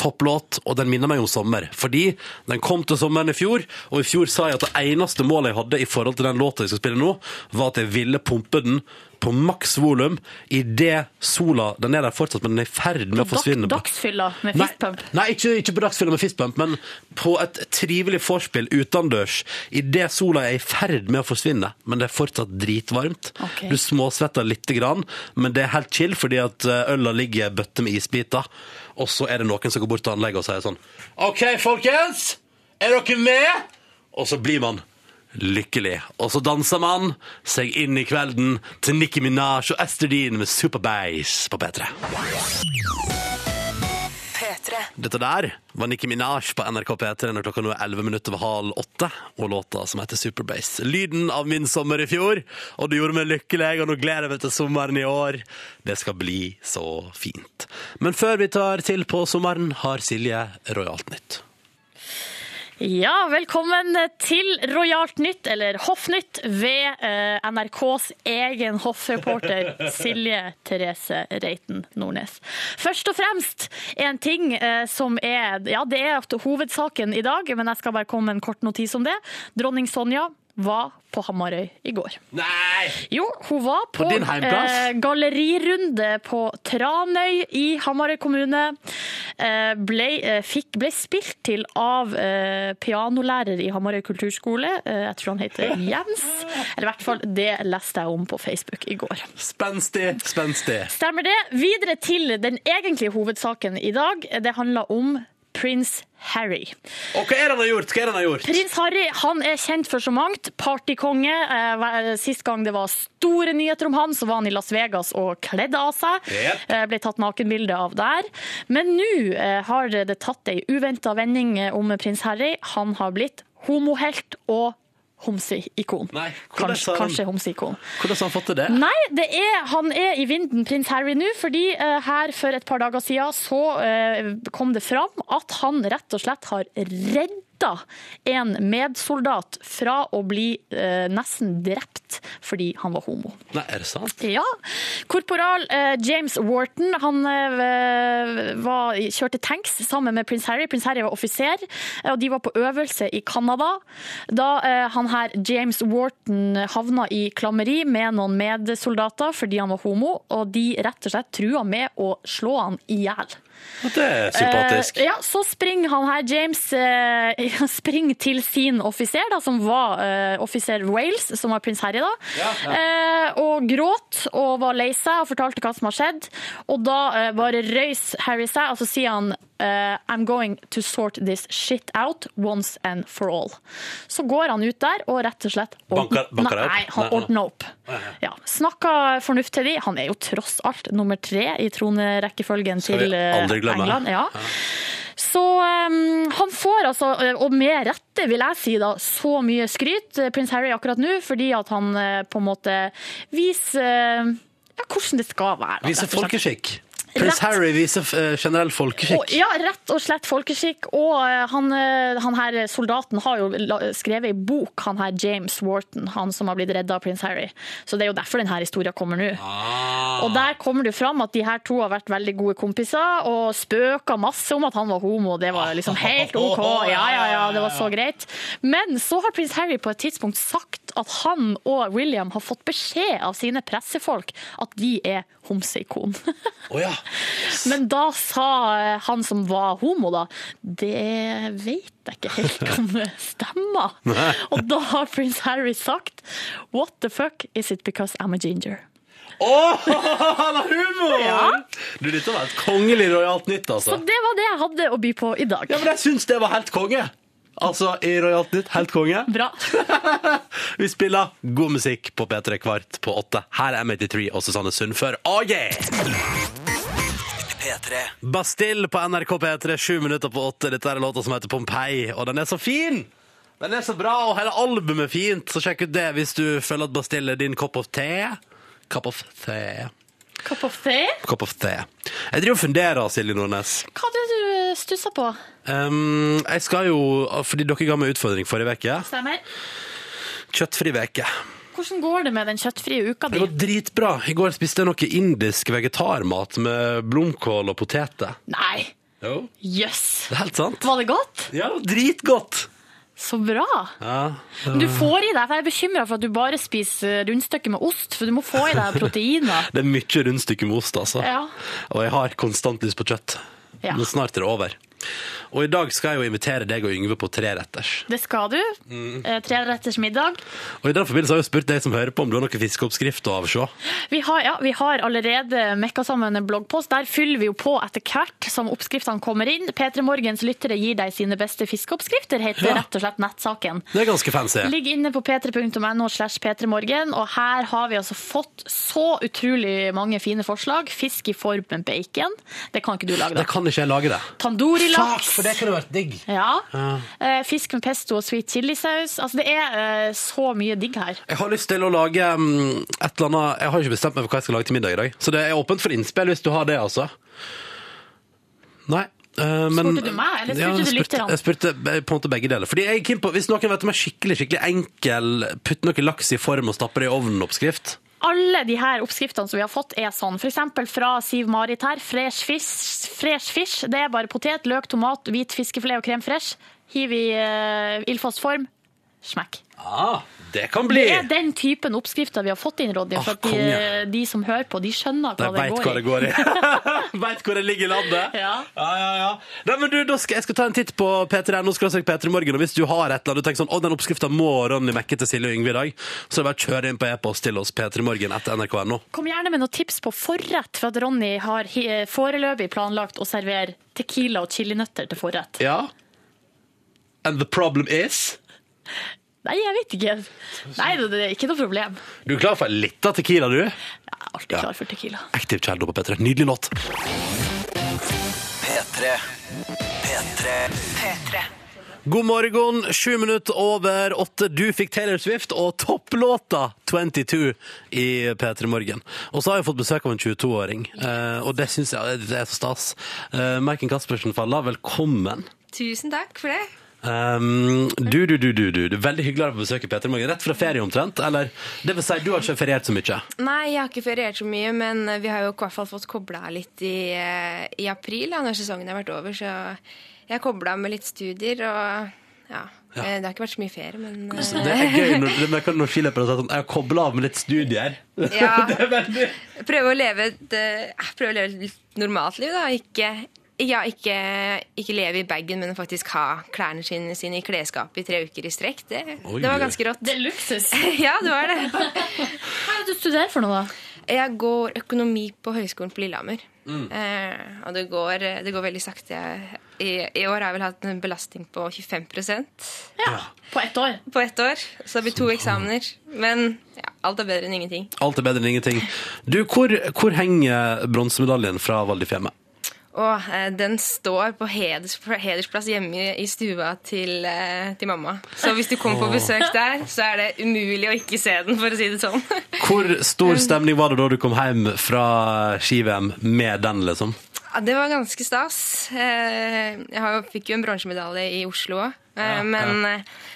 Topplåt, og den minner meg om sommer, fordi den kom til sommeren i fjor, og i fjor sa jeg at det eneste målet jeg hadde i forhold til den låta jeg skal spille nå, var at jeg ville pumpe den på maks volum i det sola Den er der fortsatt, men den er i ferd med å forsvinne. På dagsfylla med fistpump. nei ikke, ikke på dagsfylla med fistpump, men på et trivelig vorspiel utendørs. Idet sola er i ferd med å forsvinne, men det er fortsatt dritvarmt. Okay. Du småsvetter lite grann, men det er helt chill, fordi at eh, øla ligger i bøtte med isbiter. Og så er det noen som går bort til anlegget og sier sånn OK, folkens! Er dere med? Og så blir man lykkelig. Og så danser man seg inn i kvelden til Nicki Minaj og Esther Dean med Superbass på P3. P3. Dette der var Nicki Minaj på NRK P3 når klokka nå er 11 minutter over halv åtte, og låta som heter Superbase. Lyden av min sommer i fjor, og det gjorde meg lykkelig, og nå gleder jeg meg til sommeren i år. Det skal bli så fint. Men før vi tar til på sommeren, har Silje Royalt Nytt. Ja, velkommen til Rojalt Nytt, eller Hoffnytt, ved eh, NRKs egen hoffreporter <laughs> Silje Therese Reiten Nordnes. Først og fremst en ting eh, som er Ja, det er hovedsaken i dag, men jeg skal bare komme med en kort notis om det. Dronning Sonja var på Hamarøy i går. Nei! Jo, hun var på, På eh, gallerirunde på Tranøy i Hamarøy kommune. Eh, ble, eh, fikk, ble spilt til av eh, pianolærer i Hamarøy kulturskole. Jeg tror han heter Jens. Eller i hvert fall, det leste jeg om på Facebook i går. Spenstig, spenstig. Stemmer det. Videre til den egentlige hovedsaken i dag. Det handler om prins Harry. Og hva er det han har gjort? Hva er det han har gjort? Prins Harry han er kjent for så mangt. Partykonge. Eh, Sist gang det var store nyheter om han, så var han i Las Vegas og kledde av seg. Yep. Eh, Ble tatt nakenbilde av der. Men nå eh, har det tatt ei uventa vending eh, om prins Harry. Han har blitt homohelt og homseikon. Kanskje, han- kanskje homseikon. Hvordan har han fått til det? Nei, det er, han er i vinden, prins Harry, nå. Fordi uh, her for et par dager siden så uh, kom det fram at han rett og slett har redda en medsoldat fra å bli eh, nesten drept fordi han var homo. Nei, er det sant? Ja. Korporal eh, James Wharton han eh, var, kjørte tanks sammen med prins Harry. Prins Harry var offiser, eh, og de var på øvelse i Canada. Da eh, han her James Wharton havna i klammeri med noen medsoldater fordi han var homo, og de rett og slett trua med å slå han i hjel. Det er sympatisk. Eh, ja, så springer han her, James, eh, <laughs> springer til sin offiser, da, som var eh, offiser Wales, som var prins Harry da, Eh, og gråt og var lei seg og fortalte hva som har skjedd. Og da eh, bare røys Harry seg, og så sier han eh, I'm going to sort this shit out once and for all. Så går han ut der og rett og slett Banker- banker opp? Nei, han ordner opp. Ja, Snakka fornuft til de. Han er jo tross alt nummer tre i tronerekkefølgen til eh. England. Ja. Så um, han får altså, eh, og med rette vil jeg si da, så mye skryt, prins Harry akkurat nå, fordi at han på en måte viser ja, hvordan det skal være. Viser folkeskikk. Prins Rett. Harry viser eh, generell folkeskikk. Og, ja, rett og slett folkeskikk. Og eh, han, eh, han her soldaten har jo skrevet ei bok, han her James Wharton, han som har blitt redda av prins Harry. Så det er jo derfor denne historien kommer nå. Og der kommer det fram at de her to har vært veldig gode kompiser, og spøka masse om at han var homo. Det var liksom helt OK. <laughs> Ja, ja, ja, det var så greit. Men så har prins Harry på et tidspunkt sagt at han og William har fått beskjed av sine pressefolk at de er homseikon. <laughs> Oh, ja. Men da sa eh, han som var homo, da Det vet jeg ikke helt <laughs> om det stemmer. Og da har prins Harry sagt What the fuck is it because I'm a ginger? Åh, <laughs> han har humor! Ja. Du, dette var et kongelig rojalt nytt, Så altså. det var det jeg hadde å by på i dag. Ja, men jeg syns det var helt konge. Altså, i Royalt nytt, helt konge. Bra. <laughs> Vi spiller god musikk på P3 kvart på åtte. Her er M83 og Susanne Sundfør. Oh yeah! P3. Bastille på NRK P3, sju minutter på åtte. Dette er låta som heter Pompeii, og den er så fin! Den er så bra, og hele albumet er fint, så sjekk ut det hvis du føler at Bastille er din kopp of te. Cup of te. Cup of tea? Cup of te. Jeg driver og funderer, Silje Nordnes. Hva er det du stussa på? Um, jeg skal jo, fordi dere ga meg utfordring forrige uke, Stemmer. kjøttfri uke. Hvordan går det med den kjøttfrie uka di? Det går dritbra. I går spiste jeg noe indisk vegetarmat med blomkål og poteter. Nei. Jo. Jøss. Det er helt sant. Var det godt? Ja, dritgodt. Så bra. Ja. Men du får i deg, for jeg er bekymra for at du bare spiser rundstykke med ost, for du må få i deg <laughs> proteiner. Det er mye rundstykke med ost, altså. Ja. Og jeg har konstant lyst på kjøtt. Ja. Snart er det over. Og i dag skal jeg jo invitere deg og Yngve på treretters. Det skal du. Mm. Eh, Treretters middag. Og i den forbindelse har jeg spurt deg som hører på om du har noen fiskeoppskrift å avse. Vi har, ja, vi har allerede mekka sammen en bloggpost. Der fyller vi jo på etter hvert som oppskriftene kommer inn. P3 Morgens lyttere gir deg sine beste fiskeoppskrifter, heter Ja. rett og slett nettsaken. Det er ganske fancy. Ligg inne på p3.no slash p3morgen, og her har vi altså fått så utrolig mange fine forslag. Fisk i form med bacon. Det kan ikke du lage, Det da. kan ikke jeg lage det. Tandoori-laks. for det kunne vært digg. Ja. Eh, Fisk med pesto og sweet chilisaus. Altså, det er eh, så mye digg her. Jeg har lyst til å lage mm, et eller annet Jeg har ikke bestemt meg for hva jeg skal lage til middag i dag. Så det er åpent for innspill hvis du har det, altså. Nei. Eh, men- Spurte du meg, eller spurte Ja, du jeg spurte, lytterne? jeg spurte be- på en måte begge deler. Fordi jeg er keen på, Hvis noen vet om en skikkelig skikkelig enkel putt noe laks i form og stapper det i ovnen-oppskrift Alle de her oppskriftene som vi har fått er sånn. Eksempel fra Siv Marit her. Fresh fish. Fresh fish. Det er bare potet, løk, tomat, hvit fiskefilet og krem fresh. Hiv i uh, ildfast form. Smekk. ah, Det kan bli! Det er den typen oppskrifter vi har fått inn, Ronny. For Ah, de, de som hører på, de skjønner De hva det går hva det i. går i. veit hvor det ligger i landet. Ja. ja, ja, ja. Nei, men du, skal, jeg skal ta en titt på P3N P3 Morgen, og hvis du har et eller annet du tenker sånn, å, den oppskrifta må Ronny mekke til Silje og Yngve i dag, så det bare kjøre inn på e-post til oss p3morgen etter nrk.no. Kom gjerne med noen tips på forrett, for at Ronny har foreløpig planlagt å servere tequila og chilinøtter til forrett. Ja. And the problem is Nei, jeg vet ikke. Nei, det er ikke noe problem. Du er klar for litt av Tequila, du? Jeg er alltid klar for tequila. Aktiv Child på P3. Nydelig låt. P3. P3. P3. God morgen, sju minutter over åtte. Du fikk Taylor Swift og topplåta 22 i P3 Morgen. Og så har jeg fått besøk av en 22-åring, eh, og det syns jeg det er så stas. Eh, Maiken Caspersen Falla, velkommen. Tusen takk for det. Um, du, du, du, du, du, du. Veldig hyggelig å være på besøk i P3 Morgen. Rett fra ferie omtrent? Eller det vil si, du har ikke feriert så mye? Nei, jeg har ikke feriert så mye, men vi har jo i hvert fall fått kobla litt i, eh, i april, da, når sesongen har vært over. Så jeg kobla med litt studier, og ja. Ja. eh, Det har ikke vært så mye ferie, men Så det er gøy når, merker når skiløpere sier sånn Jeg har kobla av med litt studier. <laughs> ja. Det er veldig Prøve å leve et, prøve å leve et normalt liv, da. Ikke, ja, ikke, ikke leve i bagen, men faktisk ha klærne sine, sine i klesskapet i tre uker i strekk. Det, Oi. det var ganske rått. Det er luksus. <laughs> Ja, det var det. Hva er det du studerer for noe, da? Jeg går økonomi på Høgskolen på Lillehammer. Mm. Eh, og det går, det går veldig sakte. I, I år har jeg vel hatt en belastning på 25 Ja, På ett år. på ett år. Så det blir to eksamener. Men ja, alt er bedre enn ingenting. Alt er bedre enn ingenting. Du, hvor, hvor henger bronsemedaljen fra Val di Fiemme? Og eh, den står på heders, hedersplass hjemme i, stua til, eh, til mamma. Så hvis du kommer på besøk der, så er det umulig å ikke se den, for å si det sånn. <laughs> Hvor stor stemning var det da du kom hjem fra ski-VM med den, liksom? Ja, det var ganske stas. Eh, Jeg har fikk jo en bronsemedalje i Oslo òg. Ja, Men ja.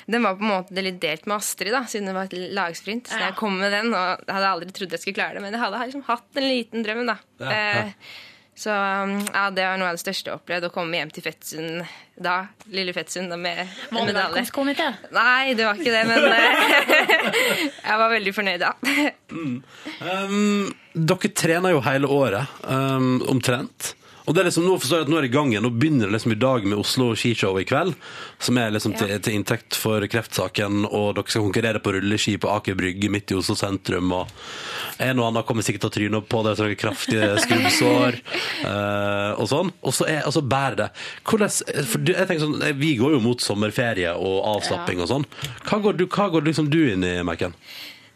den var på en måte litt delt med Astrid, da, siden det var et lagsprint. Så Ja. jeg kom med den, og jeg hadde aldri trodd jeg skulle klare det. Men jeg hadde liksom hatt en liten drøm, da. Ja, ja. Så um, ja, det var noe av det største jeg opplevde. Å komme hjem til Fettsund da, lille Fettsund med Var en medalje. Nei, det var ikke det, men <laughs> eh, <laughs> jeg var veldig fornøyd, da. Um, dere trener jo hele året, um, omtrent. Og det er liksom, nå forstår jeg at nå er det i gang igjen. Nå begynner det liksom i dag med Oslo skishow i kveld. Som er liksom til, til inntekt for kreftsaken. Og dere skal konkurrere på rulleski på Aker Brygge midt i Oslo sentrum. Og en og annen kommer sikkert til å tryne opp på det. Så er kraftige <laughs> skrubbsår uh, og sånn. Og så er, altså bærer det. Hvordan, for jeg tenker sånn, Vi går jo mot sommerferie og avslapping og sånn. Hva går, du, hva går liksom du inn i, Maiken?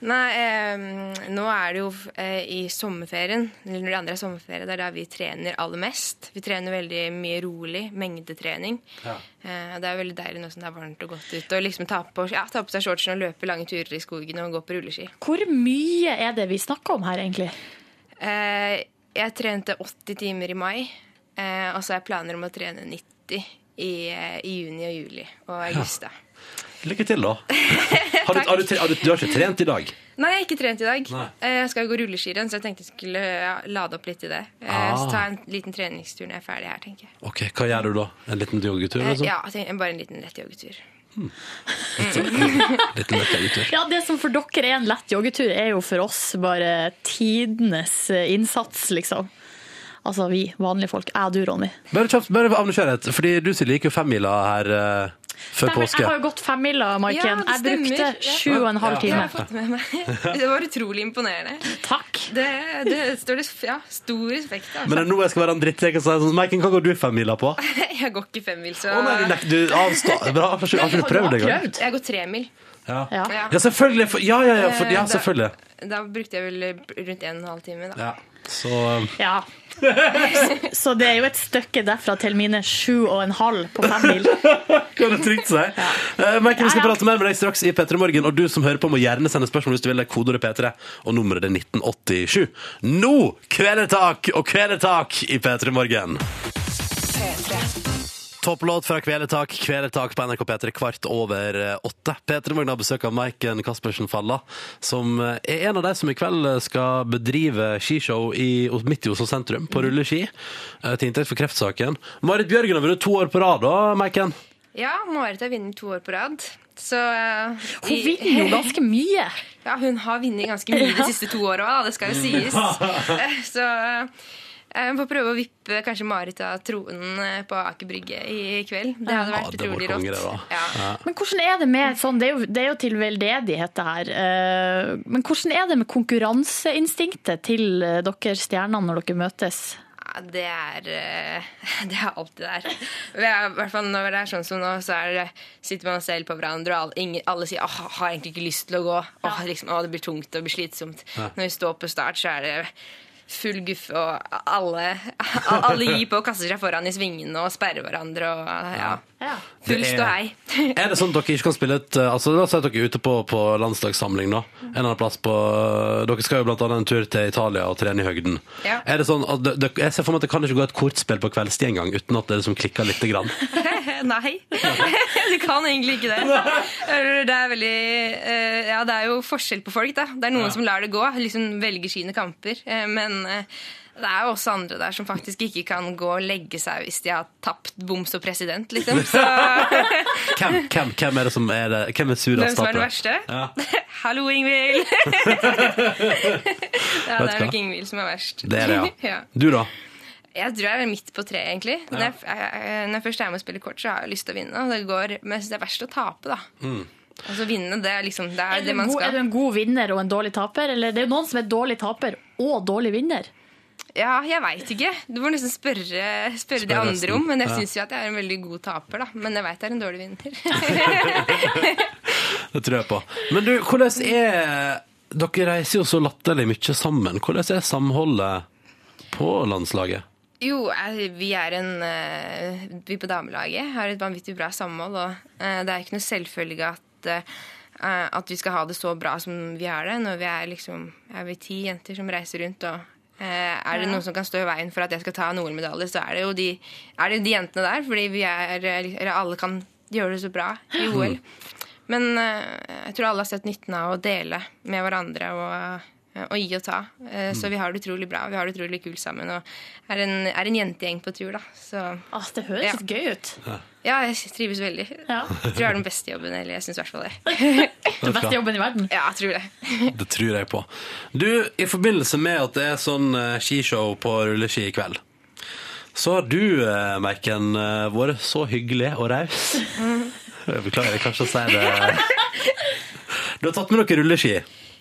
Nei, eh, nå er det jo eh, i sommerferien, eller når det andre er sommerferie, det er da vi trener aller mest. Vi trener veldig mye rolig, mengdetrening. Ja. Eh, det er veldig deilig nå som det er varmt og godt ute, og liksom ta på, ja, ta på seg shortsen og løpe lange turer i skogen og gå på rulleski. Hvor mye er det vi snakker om her, egentlig? Eh, jeg trente 80 timer i mai, eh, og så har jeg planer om å trene 90 i, eh, i juni og juli og august. da. Lykke til, da. <laughs> Har du, har du, har du, du har ikke trent i dag? Nei, jeg har ikke trent i dag. Nei. Eh, Jeg skal gå rulleskirenn, så jeg tenkte jeg skulle lade opp litt i det. Eh, Ah. Så ta en liten treningstur når jeg er ferdig her, tenker jeg. Ok, Hva gjør du da? En liten joggetur? Eh, Liksom? Ja, bare en liten lett joggetur. <laughs> Liten lett joggetur. Ja, Det som for dere er en lett joggetur, er jo for oss bare tidenes innsats, liksom. Altså vi vanlige folk. Jeg og du, Ronny. Bare kjapt, bare av nysgjerrighet, fordi du Silje gikk jo femmila her før Stemmer, påske. jeg har jo gått femmila, Maiken. Ja, jeg brukte sju og en halv Det time. har jeg fått med meg. <laughs> Det var utrolig imponerende. Takk. Det, det står det ja, stor respekt av. Men det er nå jeg skal være en drittsekk og si sånn Maiken, hva går du femmila på? <laughs> Jeg går ikke femmil, så nei, du, avstå Bra, har ikke har du prøvd det engang? Jeg går tremil. Ja. Ja. Ja. selvfølgelig. For, ja, ja, ja, for, ja, selvfølgelig. da-. Da brukte jeg vel rundt en og en halv time. da. Ja. Så um, Ja. Så det er jo et stykke derfra til mine sju og en halv på fem mil. <laughs> kan det trygt si. Eh, Maiken, vi skal Ja, ja. prate mer med deg straks i P3 Morgen, og du som hører på må gjerne sende spørsmål hvis du vil. Det er Kodeordet P3, og nummeret er 1987. Nå kvelertak og kvelertak i P3 Morgen. P3. Topplåt fra Kveletak, Kveletak på NRK P3 kvart over eh, åtte. P3 Morgen har besøk av Maiken Caspersen Falla, som eh, er en av de som i kveld skal bedrive skishow i, midt i Oslo sentrum, på rulleski, eh, til inntekt for kreftsaken. Marit Bjørgen har vunnet to år på rad, da, Maiken? Ja, Marit har vunnet to år på rad. Så uh, Hun vinner jo ganske mye. <laughs> Ja, hun har vunnet ganske mye de siste to åra. Det skal jo sies. <laughs> Eh, Så eh, jeg får prøve å vippe kanskje Marit av tronen eh, på Aker Brygge i kveld. Det hadde Ja, vært det utrolig rått. da. Ja. Men hvordan er det med sånn, det er jo, det er jo til veldedighet det her, eh, men hvordan er det med konkurranseinstinktet til eh, dere stjernene når dere møtes? Det er, eh, <laughs> det er alltid der. Er, I hvert fall når det er sånn som nå, så er det, sitter man selv på hverandre, og alle, ingen, alle sier åh, har egentlig ikke lyst til å gå. Åh, liksom, åh, det blir tungt og det blir slitsomt. Når vi står på start, så er det full guffe, og alle, alle gir på og kaster seg foran i svingene og sperrer hverandre. Og, ja. Full Det er- <laughs> Er det sånn at dere ikke kan spille et altså La oss si at dere er ute på, på landslagssamling da En eller annen plass på Dere skal jo blant annet en tur til Italia og trene i høgden. Ja. Er det sånn at det, Jeg ser for meg at det kan ikke gå et kortspill på kveldstid engang uten at det liksom klikker lite grann. <laughs> Nei, <laughs> du kan egentlig ikke det. Det er veldig eh, Ja, det er jo forskjell på folk, da. Det er noen som lar det gå, liksom velger sine kamper. eh, Men eh, det er jo også andre der som faktisk ikke kan gå og legge seg hvis de har tapt boms og president, liksom. Så <laughs> Hvem, hvem, hvem er det som er det? Hvem er surast hvem som er den verste? Ja. <laughs> Hallo, Ingvild! <laughs> ja, det er nok? Ingvild som er verst. Det er det, ja. ja. Du, da? Jeg tror jeg er midt på treet, egentlig. Når, jeg, når jeg først er med og spiller kort, så har jeg lyst til å vinne. Det går, men jeg synes det er verst å tape, da. Mm. Altså vinne, det er liksom det er, Er det man skal. god, er du en god vinner og en dårlig taper? Eller det er jo noen som er dårlig taper og dårlig vinner. Ja, jeg veit ikke. Du må nesten spørre, spørre, de andre resten. om. Men jeg Ja. syns jo at jeg er en veldig god taper, da. Men jeg veit jeg er en dårlig vinner. <laughs> Det tror jeg på. Men du, hvordan er Dere reiser jo så latterlig mye sammen. Hvordan er samholdet på landslaget? Jo, vi er en eh, Vi på damelaget har et vanvittig bra samhold, og eh, det er ikke noe selvfølge at eh, at vi skal ha det så bra som vi har det. Når vi er liksom er vi ti jenter som reiser rundt, og er det noen som kan stå i veien for at jeg skal ta en OL-medalje, så er det jo de, er det de jentene der, fordi vi er Eller alle kan gjøre det så bra i OL. Men eh, jeg tror alle har sett nytten av å dele med hverandre og, eh, og gi og ta. Eh, Så vi har det utrolig bra. Vi har det utrolig kult sammen. Og er en, er en jentegjeng på tur, da. Så Ah, det høres Ja. litt gøy ut. Ja, jeg trives veldig. Ja. Jeg tror jeg har den beste jobben. Eller jeg syns i hvert fall det. <laughs> Den beste jobben i verden. Ja, jeg tror det. <laughs> Det tror jeg på. Du, i forbindelse med at det er sånn eh, skishow på rulleski i kveld, så har du, Merken, eh, vært så hyggelig og raus. Jeg beklager kanskje å si det. <laughs> Du har tatt med noen rulleski.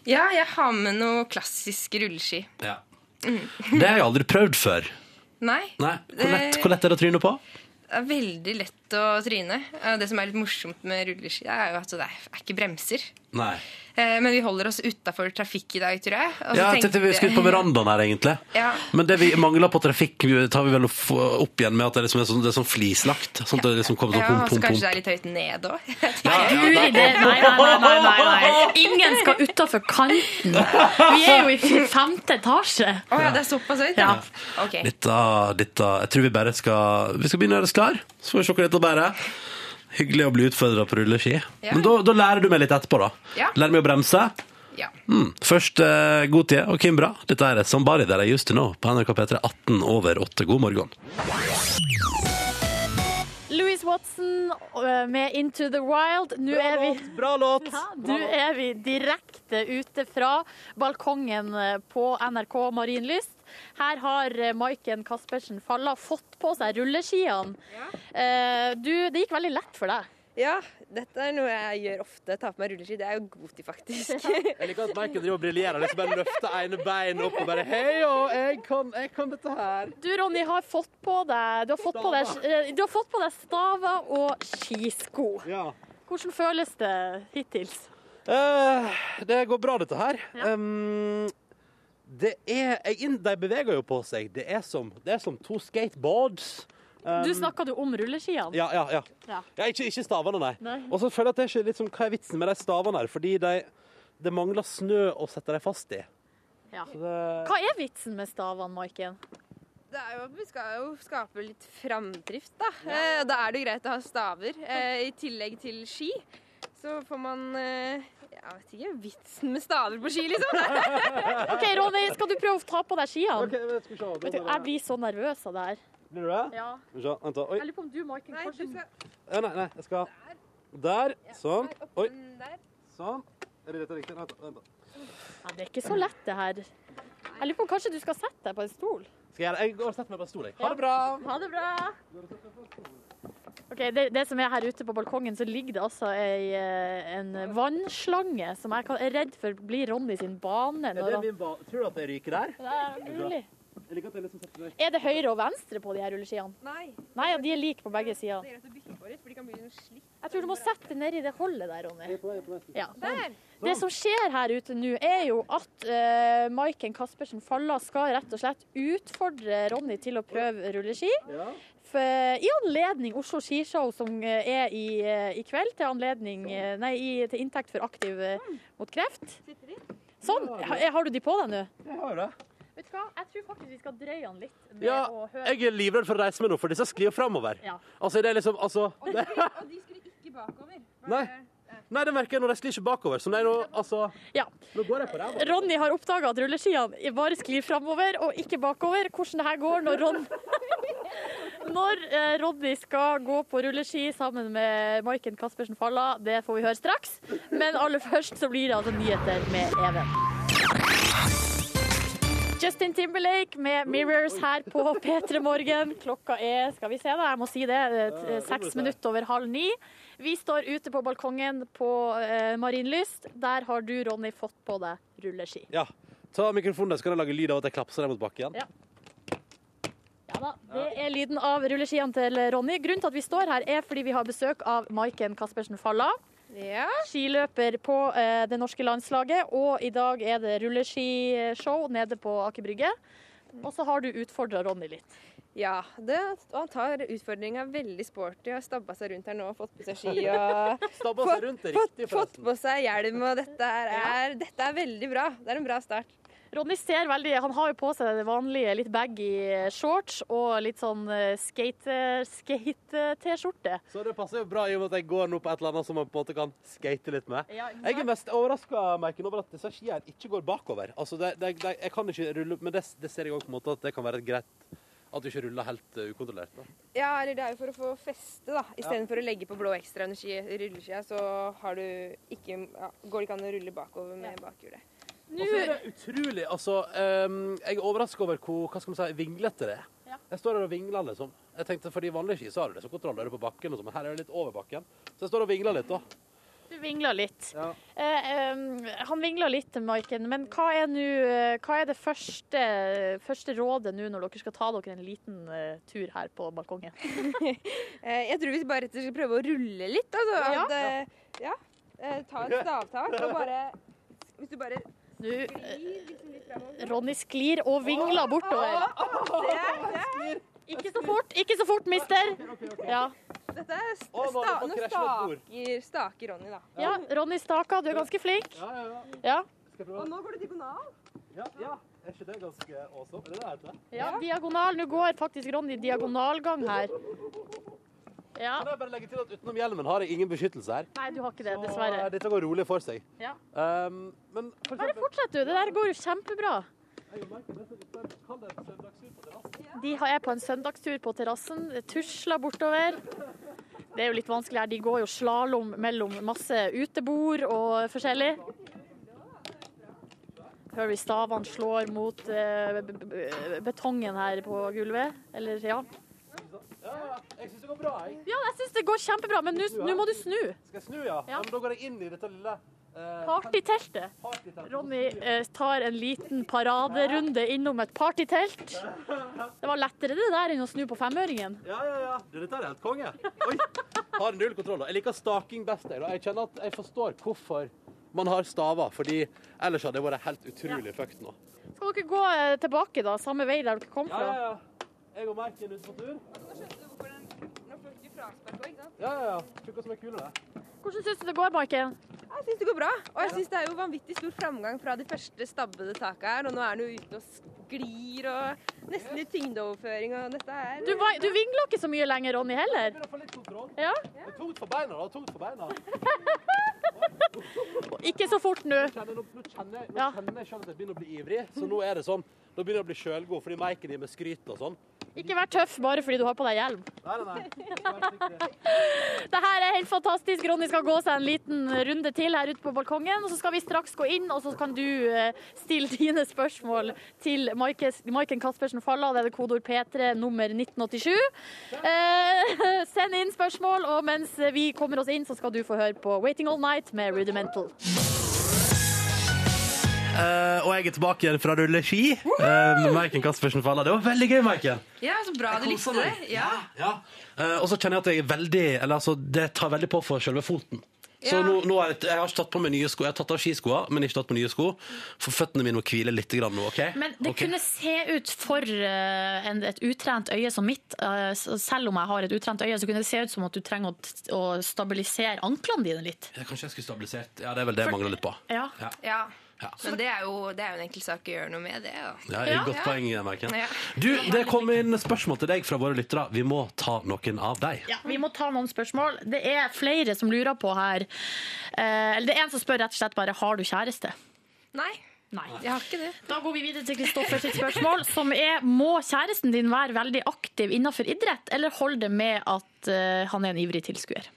Ja, jeg har med noe klassisk rulleski. Ja. Det har jeg aldri prøvd før. Nei. Nei. Hvor lett, hvor lett er det å tryne på? Er veldig lett å tryne. Det som er litt morsomt med rulleski, er jo at det er ikke bremser. Nei. Eh, Men vi holder oss utafor trafikk i dag, tror jeg. Og så Ja, jeg tenkte- vi skulle ut på verandaen her, egentlig. Ja. Men det vi mangler på trafikk, tar vi vel opp igjen med at det liksom er sånn, det er sånn flislagt. Sånn at det liksom kommer sånn Ja, pum, og så kanskje det er litt høyt ned òg. <laughs> Nei, nei, nei, nei, nei, nei. Ingen skal utafor kanten. Vi er jo i femte etasje. Å ja, det er såpass høyt? Ja. Ok. Dette, dette Jeg tror vi bare skal Vi skal begynne å gjøre oss klar. Så får vi se hva dette bærer. Hyggelig å bli utfordra på rulleski. Ja. Men da, da lærer du meg litt etterpå, da. Ja. Lærer meg å bremse. Ja. Mm. Først uh, god tid og Kimbra. Dette er Somebody That I Used To Know på NRK P3 18 over 8. God morgen. Louise Watson øh, med Into the Wild. Nå er vi Bra låt! Ja, Nå er vi direkte ute fra balkongen eh, på NRK Marienlyst. Her har eh, Maiken Caspersen Falla fått på seg rulleskiene. Ja. Du, det gikk veldig lett for deg. Ja, dette er noe jeg gjør ofte. Tar på meg rulleski. Det er jo god til, faktisk. <laughs> Jeg liker at Michael driver og briljerer. Liksom bare løfter ene beinet opp og bare Hei, og jeg kan, jeg kan dette her. Du, Ronny, har fått på deg Du har fått, på deg, eh, du har fått på deg staver og skisko. Ja. Hvordan føles det hittils? Uh, det går bra, dette her. Ja. Um, det er jeg, De beveger jo på seg. Det er som, det er som to skateboards. Um, Du snakka du om rulleskiene? ja, ja, ja. Ja. ja ikke, ikke stavene, nei. Nei. Og så føler jeg at det er ikke litt som, Hva er vitsen med de stavene her? Fordi de, det mangler snø å sette dem fast i. Ja. Det, Hva er vitsen med stavene, Maiken? Det er jo, at vi skal jo skape litt framdrift, da. Eh, da er det greit å ha staver. Eh, I tillegg til ski så får man eh, Jeg vet ikke, vitsen med staver på ski, liksom. <laughs> OK, Ronny, skal du prøve å ta på deg skiene? Ok, jeg, jeg blir så nervøs av det her. Blir du det? Ja. Så, vent da. Oi. Jeg lurer på om du, Maiken, Nei, du kanskje skal Ja, nei, nei, jeg skal Der. Sånn. her Oi. der. Sånn. Er det dette riktig? Vent, da, vent. da. ja, Det er ikke så lett, det her. Jeg lurer på om kanskje du skal sette deg på en stol? Skal jeg Jeg går og setter meg på en stol, jeg. Ha det bra. Ha det bra. Ok, det, det som er her ute på balkongen, så ligger det altså ei, eh, en vannslange som jeg er redd for blir Ronny sin bane. Er det min ba Tror du at det ryker der? det er mulig. Jeg liker at jeg liksom setter meg Er det høyre og venstre på de her rulleskiene? Nei, Nei, ja, de er like på begge sider. det er greit å bytte på litt, for de kan bli. Jeg tror du må sette det nedi det holdet der, Ronny. Jeg er på jeg er på. Ja. Der! Det som skjer her ute nå, er jo at uh, Maiken Caspersen Falla skal rett og slett utfordre Ronny til å prøve rulleski. Ja. For, I anledning Oslo skishow som eh, er i, eh, i kveld, til, anledning, eh, nei, i, til inntekt for Aktiv eh, mot kreft. Sånn. Ha- Har du de på deg nå? Jeg har det. Vet du hva, jeg tror faktisk vi skal drøye han litt med Ja, å høre. jeg er livredd for å reise meg nå, for disse sklir framover. Ja. Altså, det er liksom Altså Og de, sklir, og de sklir ikke bakover. Nei. det? Nei, det merker jeg når de sklir ikke bakover. Så nei, nå, altså, Ja. nå går jeg på ræva. Ronny har oppdaga at rulleskiene bare sklir framover og ikke bakover. Hvordan det her går når Ron <laughs> Når eh, Ronny skal gå på rulleski sammen med Maiken Caspersen Falla, det får vi høre straks. Men aller først så blir det altså nyheter med Even. Justin Timberlake med 'Mirrors' her på P3 Morgen. Klokka er skal vi se da, jeg må si det, eh, seks minutter over halv ni. Vi står ute på balkongen på eh, Marienlyst. Der har du, Ronny, fått på deg rulleski. Ja. Ta mikrofonen, så kan jeg lage lyd av at jeg klapser deg mot bakken. Ja. Ja da, Det er lyden av rulleskiene til Ronny. Grunnen til at vi står her, er fordi vi har besøk av Maiken Caspersen Falla. Ja. Skiløper på eh, det norske landslaget, og i dag er det rulleskishow nede på Aker Brygge. Og så har du utfordra Ronny litt. ja det, og han tar utfordringa veldig sporty og har stabba seg rundt her nå og fått på seg ski <laughs> og Stabba seg rundt det riktig, fått på seg hjelm, og dette er, ja. dette er veldig bra. Det er en bra start. Ronny ser veldig Han har jo på seg det vanlige litt baggy shorts og litt sånn eh, skate- skate-T-skjorte. Så det passer jo bra i og med at jeg går nå på et eller annet som man på en måte kan skate litt med. Ja, Jeg er mest overraska over at disse skiene ikke går bakover. Altså, det, det, det, jeg kan ikke rulle Men det, det ser jeg òg på en måte at det kan være et greit at du ikke ruller helt uh, ukontrollert. Da. Ja, eller det er jo for å få feste, da. Istedenfor å legge på blå ekstra under ski- rulleskia, så har du ikke, ja, går det ikke an å rulle bakover med bakhjulet. Og så er det utrolig Altså, um, jeg er overraska over hvor hva skal man si, vinglete det er. Ja. Jeg står her og vingler, liksom. Jeg tenkte, For i vanlige ski så har du det så kontroll, er du på bakken og sånn, men her er det litt over bakken. Så jeg står og vingler litt, da. Du vingler litt. Ja. Eh, um, han vingler litt, Maiken, men hva er, nå, eh, hva er det første, første rådet nå når dere skal ta dere en liten uh, tur her på balkongen? <laughs> Eh, jeg tror vi bare rett og slett prøver å rulle litt. Altså, Ja. at, ja. Eh, ta et stavtak og bare Hvis du bare Nå, eh, liksom. Ronny sklir og vingler bortover. Ikke så fort, ikke så fort, mister. Ja, dette er sta, nå staker, staker Ronny, da. ja Ronny Staka, du er ganske flink. Ja, Og nå går det diagonal. Ja, ja. Er ikke det ganske awesome? Er det det ja diagonal. Nå går faktisk Ronny diagonalgang her. Ja. Kan jeg bare legge til at utenom hjelmen har jeg ingen beskyttelse her. Nei, du har ikke det, dessverre. Så dette går rolig for seg. Ja. Um, men for Bare fortsett, du. Det der går jo kjempebra. jeg det det det. De har- er på en søndagstur på terrassen, tusler bortover. Det er jo litt vanskelig her. De går jo slalåm mellom masse utebord og forskjellig. Hører vi stavene slår mot eh, betongen her på gulvet. Eller, ja. Ja, ja. Jeg syns det går bra, jeg. Ja, jeg syns det går kjempebra, men nå må du snu. Skal jeg snu, ja? Ja. Men da går jeg inn i dette lille uh, Partyteltet. Party Ronny uh, tar en liten paraderunde innom et partytelt. Det var lettere det der enn å snu på femøringen. Ja, ja, ja. Du, dette er helt konge. Oi. Har null kontroll. da. Jeg liker staking best. Jeg, da. jeg kjenner at jeg forstår hvorfor man har staver, fordi ellers hadde det vært helt utrolig fucked nå. Skal dere gå eh, tilbake, da? Samme vei der dere kom fra? Ja, ja, ja. Jeg og Merken ute på tur. Nå skjønte du hvorfor den Nå får du fraspark òg, ikke sant? Ja, ja, ja. Hva som er kulere. Hvordan syns du det går, Maiken? Jeg syns det går bra. Og jeg syns det er jo vanvittig stor framgang fra de første stabbede taka her, og nå er den jo ute og sklir og nesten litt tyngdeoverføring og dette er Du, var- du vingler ikke så mye lenger, Ronny, heller. Begynner å få litt kontroll. Ja. Det er tungt for beina, da. Tungt for beina. <laughs> Ikke så fort nå. Kjenner, nå, nå kjenner, jeg- nå kjenner jeg selv at jeg begynner å bli ivrig, så nå er det sånn. Nå begynner jeg å bli sjølgod fordi merker gir meg skryt og sånn. Ikke vær tøff bare fordi du har på deg hjelm. Nei, nei, nei. <laughs> Det her er helt fantastisk. Ronny skal gå seg en liten runde til her ute på balkongen. Og så skal vi straks gå inn, og så kan du eh, stille dine spørsmål til Maiken Caspersen Falla. Det er det kodeord P3 nummer 1987. Eh, <laughs> send inn spørsmål, og mens vi kommer oss inn, så skal du få høre på Waiting All Night med Rudimental. Eh, og jeg er tilbake igjen fra rulleski uh, med Maiken Caspersen Falla. Det var veldig gøy, Maiken. Ja, så bra du likte det. Ja. Ja. Uh, og så kjenner jeg at jeg er veldig Eller altså, det tar veldig på for selve foten. Så Ja. nå, nå har jeg, jeg har ikke tatt på meg nye sko. Jeg har tatt av skiskoa, men ikke tatt på nye sko. For føttene mine må hvile litt grann nå, OK? Men det okay. kunne se ut for uh, en, et utrent øye som mitt, uh, selv om jeg har et utrent øye, så kunne det se ut som at du trenger å, å stabilisere anklene dine litt. Ja, kanskje jeg skulle stabilisert Ja, det er vel det jeg mangler litt på. Ja. Ja. Men det er, jo, det er jo en enkel sak å gjøre noe med, det. Da. Ja, Ja. Godt poeng, Maiken. Ja. Du, det kom inn spørsmål til deg fra våre lyttere. Vi må ta noen av deg. Ja, vi må ta noen spørsmål. Det er flere som lurer på her. Eh, eller det er en som spør rett og slett bare har du kjæreste. Nei, Nei. jeg har ikke det. Da går vi videre til Kristoffer sitt spørsmål, som er må kjæresten din være veldig aktiv innenfor idrett, eller holder det med at eh, han er en ivrig tilskuer?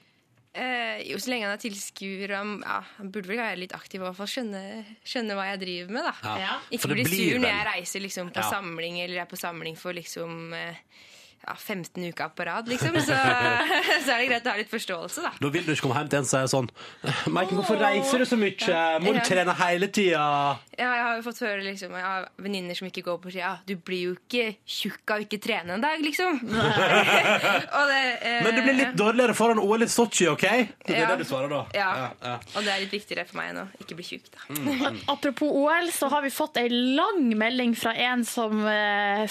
Eh, jo, så lenge han er tilskuer han- ja, Han burde vel være litt aktiv og i hvert fall skjønne, skjønne hva jeg driver med. da Ja. Ikke bli blir sur når jeg reiser liksom, på Ja. samling eller er på samling for liksom eh, ja, 15 uker på rad, liksom. <laughs> Så, så er det greit å ha litt forståelse, da. Da vil du ikke komme hjem til en som er sånn Maiken, hvorfor reiser du så mye? Må du trene hele tida? Ja, jeg har jo fått høre liksom, jeg har venninner som ikke går på ski. Ja, du blir jo ikke tjukk av ikke trene en dag, liksom. <laughs> og det, eh, Men du blir litt dårligere foran OL i Sotsji, OK? Det er Ja. det du svarer da. Ja. ja. Og det er litt viktigere for meg enn å ikke bli tjukk, da. Mm. <laughs> Apropos OL, så har vi fått ei lang melding fra en som eh,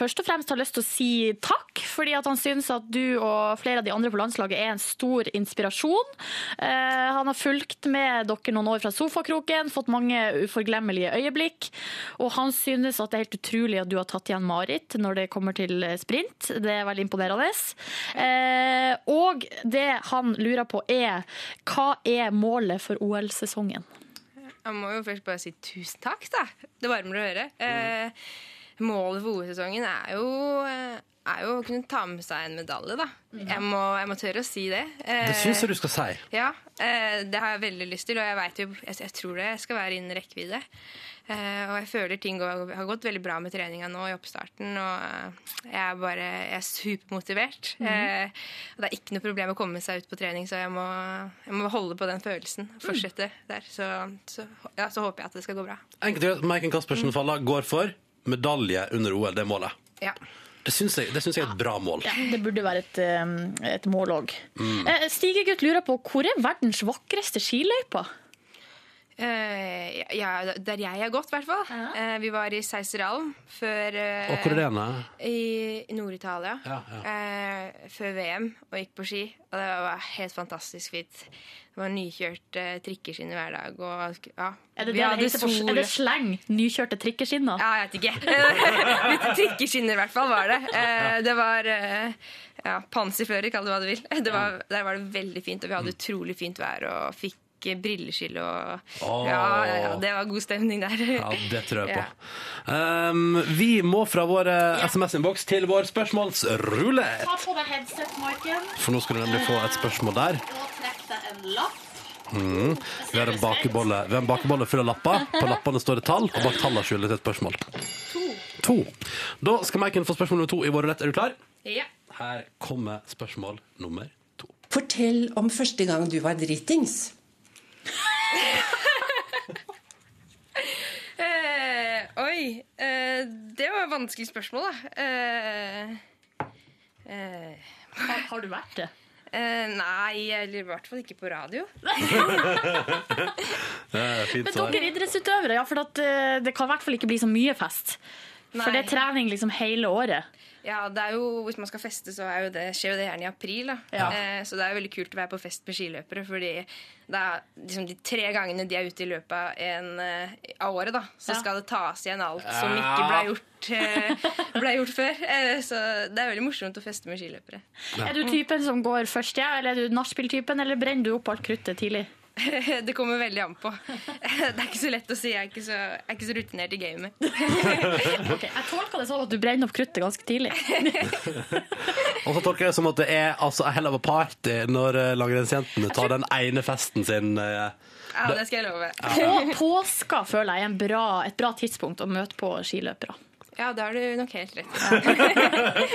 først og fremst har lyst til å si takk, fordi at han syns at du og flere av de andre på landslaget er en stor inspirasjon. Eh, han har fulgt med dere noen år fra sofakroken, fått mange uforglemmelige øyeblikk, og han synes at det er helt utrolig at du har tatt igjen Marit når det kommer til sprint. Det er veldig imponerende. Eh, og det han lurer på er, hva er målet for OL-sesongen? Jeg må jo først bare si tusen takk, da. Det varmer å høre. Eh, målet for OL-sesongen er jo eh, er jo å kunne ta med seg en medalje, da. Jeg, må, jeg må tørre å si det. Eh, Det syns jeg du skal si. Ja, eh, det har jeg veldig lyst til, og jeg, vet jo, jeg, jeg tror det skal være innen rekkevidde. Eh, og jeg føler ting går, har gått veldig bra med treninga nå i oppstarten, og eh, jeg er bare jeg er supermotivert. eh, og det er ikke noe problem å komme seg ut på trening, så jeg må, jeg må holde på den følelsen. Fortsette der. Så, så, ja, så håper jeg at det skal gå bra. Enkelt og greit, Maiken Caspersen Falla går for medalje under OL. Det er målet. Ja. Det syns jeg, det syns jeg er et bra mål. Ja, det burde være et, eh, et mål òg. Mm. Stigegutt lurer på hvor er verdens vakreste skiløype? Eh, ja, der jeg har gått, i hvert fall. Eh, vi var i Seiseralm før uh, Og hvor er det? I Nord-Italia. Ja, Eh, før VM, og gikk på ski. Og det var helt fantastisk fint. Det var nykjørt trikkeskinner hver dag. Og, ja. Er det, det det på, er det sleng? Nykjørte trikkeskinner? Ja, jeg vet ikke. <laughs> Litt trikkeskinner i hvert fall var det. Eh, det var ja, panserfører, kall det hva du vil. <laughs> Det var, der var det veldig fint, og vi hadde utrolig fint vær og fikk brilleskill og oh. ja, ja, det var god stemning der. Ja, det tror jeg på. Ja. Um, vi må fra vår eh, SMS-innboks til vår spørsmålsrulett. Ta på deg headset, Marken. For nå skal du nemlig få et spørsmål der. og trekk deg en lapp. Mm. Vi har en bakebolle, vi har en bakebolle full av lapper. På lappene står det tall, og bak tallene skjuler det et spørsmål. To. Da skal Maiken få spørsmål nummer to i vår rulett. Er du klar? Ja. Her kommer spørsmål nummer to. Fortell om første gang du var dritings. Eh, oi. Eh, det var et vanskelig spørsmål, da. Eh, eh, Har, har du vært det? eh, nei, eller i hvert fall ikke på radio. <laughs> Men dere idrettsutøvere, ja, for at, det kan i hvert fall ikke bli så mye fest. For det er trening liksom hele året. Ja, det er jo, Hvis man skal feste, så er jo det, skjer jo det gjerne i april. da. Ja. Eh, så det er jo veldig kult å være på fest med skiløpere. fordi det er liksom de tre gangene de er ute i løpet av, en, eh, av året, da, så Ja. skal det tas igjen alt som ikke ble gjort, eh, ble gjort før. Eh, så det er veldig morsomt å feste med skiløpere. Er du typen som går først, ja? Eller er du nachspiel-typen, eller brenner du opp alt kruttet tidlig? <laughs> Det kommer veldig an på. <laughs> Det er ikke så lett å si. Jeg er ikke så, jeg er ikke så rutinert i gamet. <laughs> okay, Jeg tolker det sånn at du brenner opp kruttet ganske tidlig. Og så tolker jeg det som at det er altså, a hell of a party når eh, langrennsjentene tar den ene festen sin. eh, Ja, det skal jeg love. På påska føler jeg er en bra, et bra tidspunkt å møte på skiløpere. Ja, det har du nok helt rett i.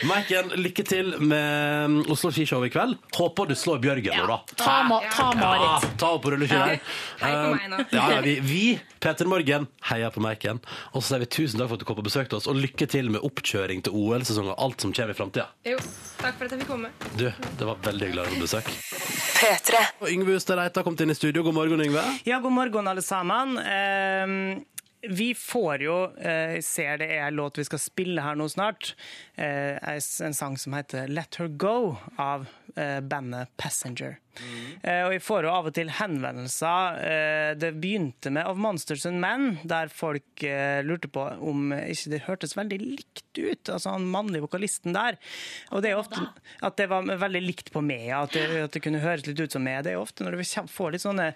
<laughs> Maiken, lykke til med mm, Oslo Skishow i kveld. Håper du slår Bjørgen nå, da. Ta, ma ta Marit. Ja, ta henne på rulleskøyter. Hei på meg nå. Eh, Ja, ja, vi, vi Peter Morgen, heier på Maiken. Og så sier vi tusen takk for at du kom på besøk til oss, og lykke til med oppkjøring til OL-sesong og alt som kommer i framtida. Jo, takk for at jeg fikk komme. Du, det var veldig hyggelig å ha besøk. P3. Og Yngve Hustad Reita har kommet inn i studio. God morgen, Yngve. Ja, god morgen, alle sammen. Eh, vi får jo eh, Jeg ser det er en låt vi skal spille her nå snart. Eh, en sang som heter 'Let Her Go' av eh, bandet Passenger. Eh, og vi får jo av og til henvendelser. Eh, det begynte med Of Monsters and Men, der folk eh, lurte på om ikke det hørtes veldig likt ut. Altså han mannlige vokalisten der. Og det er ofte at det var veldig likt på meg, at det, at det kunne høres litt ut som meg. Det er ofte når du får litt sånne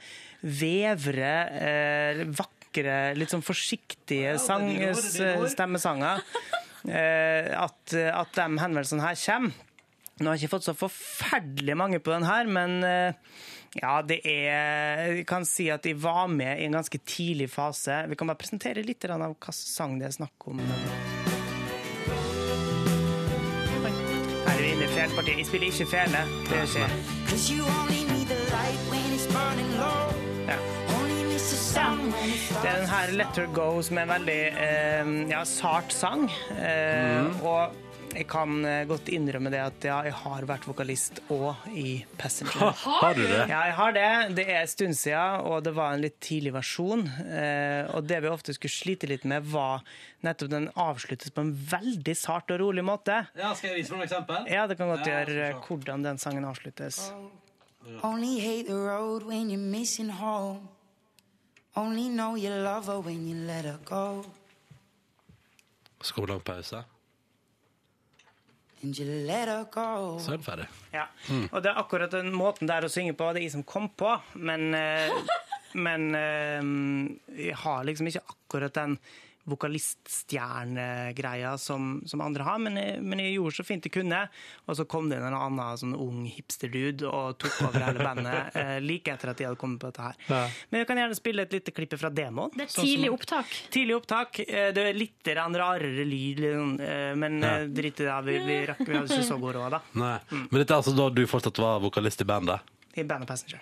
vevre, eh, vakre, litt sånn forsiktige sang, stemmesanger, eh, at, at de henvendelsene her kommer. Nå har jeg ikke fått så forferdelig mange på den her, men eh, ja, det er Jeg kan si at de var med i en ganske tidlig fase. Vi kan bare presentere litt av hvilken sang det er snakk om. Her er vi inne i felpartiet. Jeg spiller ikke fele. Det skjer. Ja. Det er den her 'Let Her Go' som er en veldig eh, ja, sart sang. Eh, Og jeg kan eh, godt innrømme det at ja, jeg har vært vokalist òg i Passenger. Har du det? Ja, jeg har det. Det er en stund siden, og det var en litt tidlig versjon. Eh, og det vi ofte skulle slite litt med, var nettopp den avsluttes på en veldig sart og rolig måte. Ja, Skal jeg vise noen eksempel? Ja, det kan godt Ja, gjøre så. hvordan den sangen avsluttes. Only hate the road when you're missing home. Only know you love her when you let her go. Så kommer det lang pause. And you let her go. Så er den ferdig. Ja. Og det er akkurat den måten der å synge på, det er jeg som kom på, men, eh, <laughs> men eh, jeg har liksom ikke akkurat den vokaliststjernegreia som, som andre har, men jeg, men jeg gjorde så fint jeg kunne. Og så kom det inn en annen sånn ung hipsterdude og tok over hele bandet <laughs> eh, like etter at de hadde kommet på dette her. Ja. Men jeg kan gjerne spille et lite klipp fra demoen. Det er sånn som- tidlig opptak. Tidlig opptak. Eh, Det er litt rarere lyd, liksom, eh, men Ja. eh, drit i det. Vi, vi, rakk, vi hadde ikke så god råd, da. Nei. Men dette er altså da du fortsatt var vokalist i bandet? I bandet Passenger.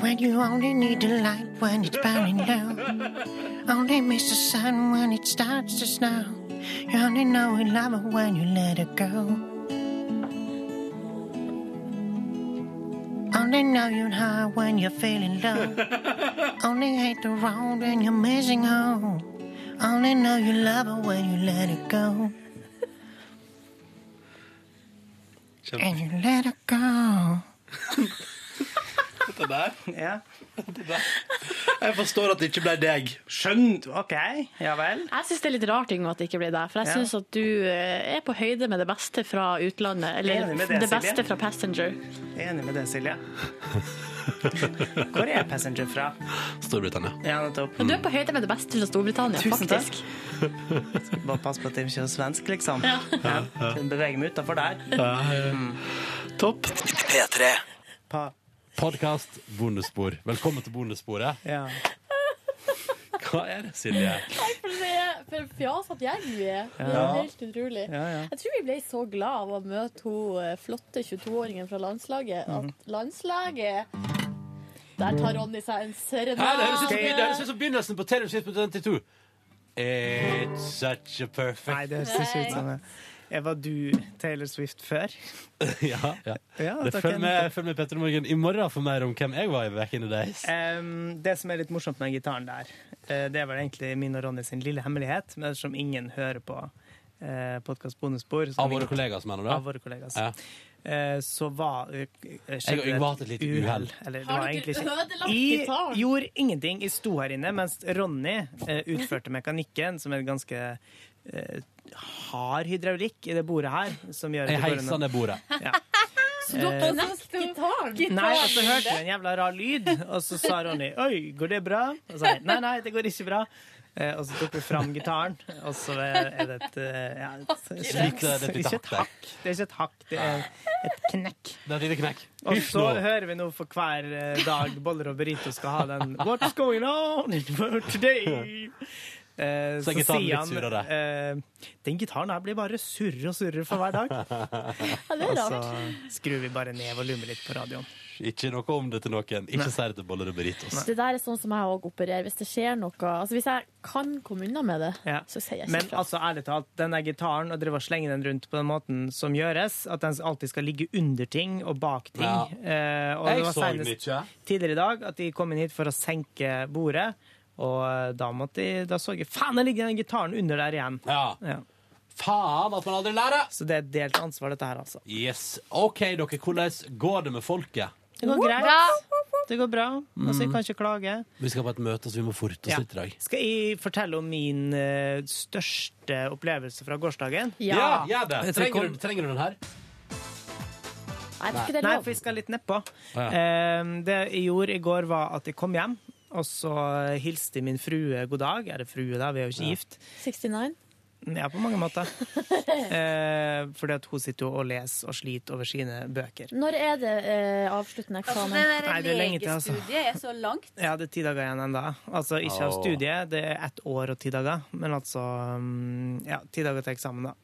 When you only need the light when it's burning low. Only miss the sun when it starts to snow. You only know you love her when you let her go. Only know you're high when you're feeling low. <laughs> only hate the road when you're missing home. Only know you love her when you let her go. And you let her go. <laughs> Dette der? <laughs> Ja. Jeg forstår at det ikke ble deg. Skjønt, OK. Ja vel. Jeg syns det er litt rart Yngve, at det ikke ble deg. For jeg Ja. at du eh, er på høyde med det beste fra utlandet. Eller Enig med det, det, Silje. beste fra Passenger. Enig med det, Silje. Hvor er Passenger fra? Storbritannia. Ja, nettopp. Du er på høyde med det beste fra Storbritannia, Tusen takk. faktisk. Skal bare passe på at jeg ikke er svensk, liksom. Ja. Ja. ja. Beveger meg utafor der. Topp. P3. Pa. Podkast Bondespor. Velkommen til bondesporet. Ja. Hva er det, Silje? For det er for fjasete gjeng vi er. Det er helt utrolig. Ja, ja. Jeg tror vi ble så glad av å møte hun eh, flotte 22-åringen fra landslaget Mhm. at landslaget Der tar Ronny seg en serenade. det høres ut som begynnelsen på Taylor Swift på 22. It's such a perfect Nei, det høres ikke ut som det. Eh, Var du Taylor Swift før? <laughs> ja, ja. Ja, Det følg med, følg med Petter i Morgen i morgen for mer om hvem jeg var i back in the days. Um, det som er litt morsomt med den gitaren der, uh, det er vel egentlig min og Ronny sin lille hemmelighet, men ettersom ingen hører på uh, podkast bonusspor Av våre kollegaer, mener du? Av våre kollegaer. Ja. Eh, så var eh, Jeg og Yngve hatt et lite uhell. Har du ikke ødelagt Jeg gitaren? gjorde ingenting. Jeg sto her inne mens Ronny eh, utførte mekanikken, som er ganske eh, hard hydraulikk i det bordet her. Som gjør at ned bordet. Ja. Så dere knekte gitaren? Nei, og så hørte jeg en jævla rar lyd, og så sa Ronny 'oi, går det bra?' Og så sa jeg 'nei, nei, det går ikke bra'. Eh, og så tok vi fram gitaren, og så er det et eh, ja, et, lite Ikke et hakk det er ikke et hakk, det er et knekk. Det er et lite knekk. Og så hører vi nå for hver dag Boller og Burrito skal ha den 'What's going on today?' Eh, Så er gitaren litt sier han surere. eh, Den gitaren her blir bare surre og surre for hver dag. <laughs> Ja, det er rart. så skrur vi bare ned volumet litt på radioen. Ikke noe om det til noen. Ikke si det til Boller og Burritos. Det der er sånn som jeg òg opererer. Hvis det skjer noe Altså Hvis jeg kan komme unna med det, Ja. så sier jeg Men ikke fra. altså, ærlig talt, den der gitaren, og drive og slenge den rundt på den måten som gjøres, at den alltid skal ligge under ting og bak ting Ja. eh, og Jeg det var så mye. tidligere i dag at de kom inn hit for å senke bordet, og eh, da, måtte de, da så jeg faen, det ligger den gitaren under der igjen. Ja. Ja. Faen at man aldri lærer! Så det er et delt ansvar, dette her, altså. Yes. OK, dere. Hvordan går det med folket? Det går greit. Det går bra. Altså, jeg kan ikke klage. Vi skal på et møte, så vi må forte oss Ja. litt i dag. Skal jeg fortelle om min eh, største opplevelse fra gårsdagen? Ja, gjør det. Jeg Trenger du, trenger du den her? Nei, det det Nei, for jeg skal litt nedpå. ja. Eh, det jeg gjorde i går, var at jeg kom hjem, og så hilste min frue god dag. Er det frue, da? Vi er jo ikke gift. 69? Ja, på mange måter. <laughs> eh, fordi at hun sitter jo og leser og sliter over sine bøker. Når er det eh, avsluttende Altså, eksamen? det der Nei, det er lenge til, altså. legestudiet er så langt. Ja, det er ti dager igjen ennå. Altså ikke av studiet, det er ett år og ti dager. Men altså mm, Ja, ti dager til eksamen, da.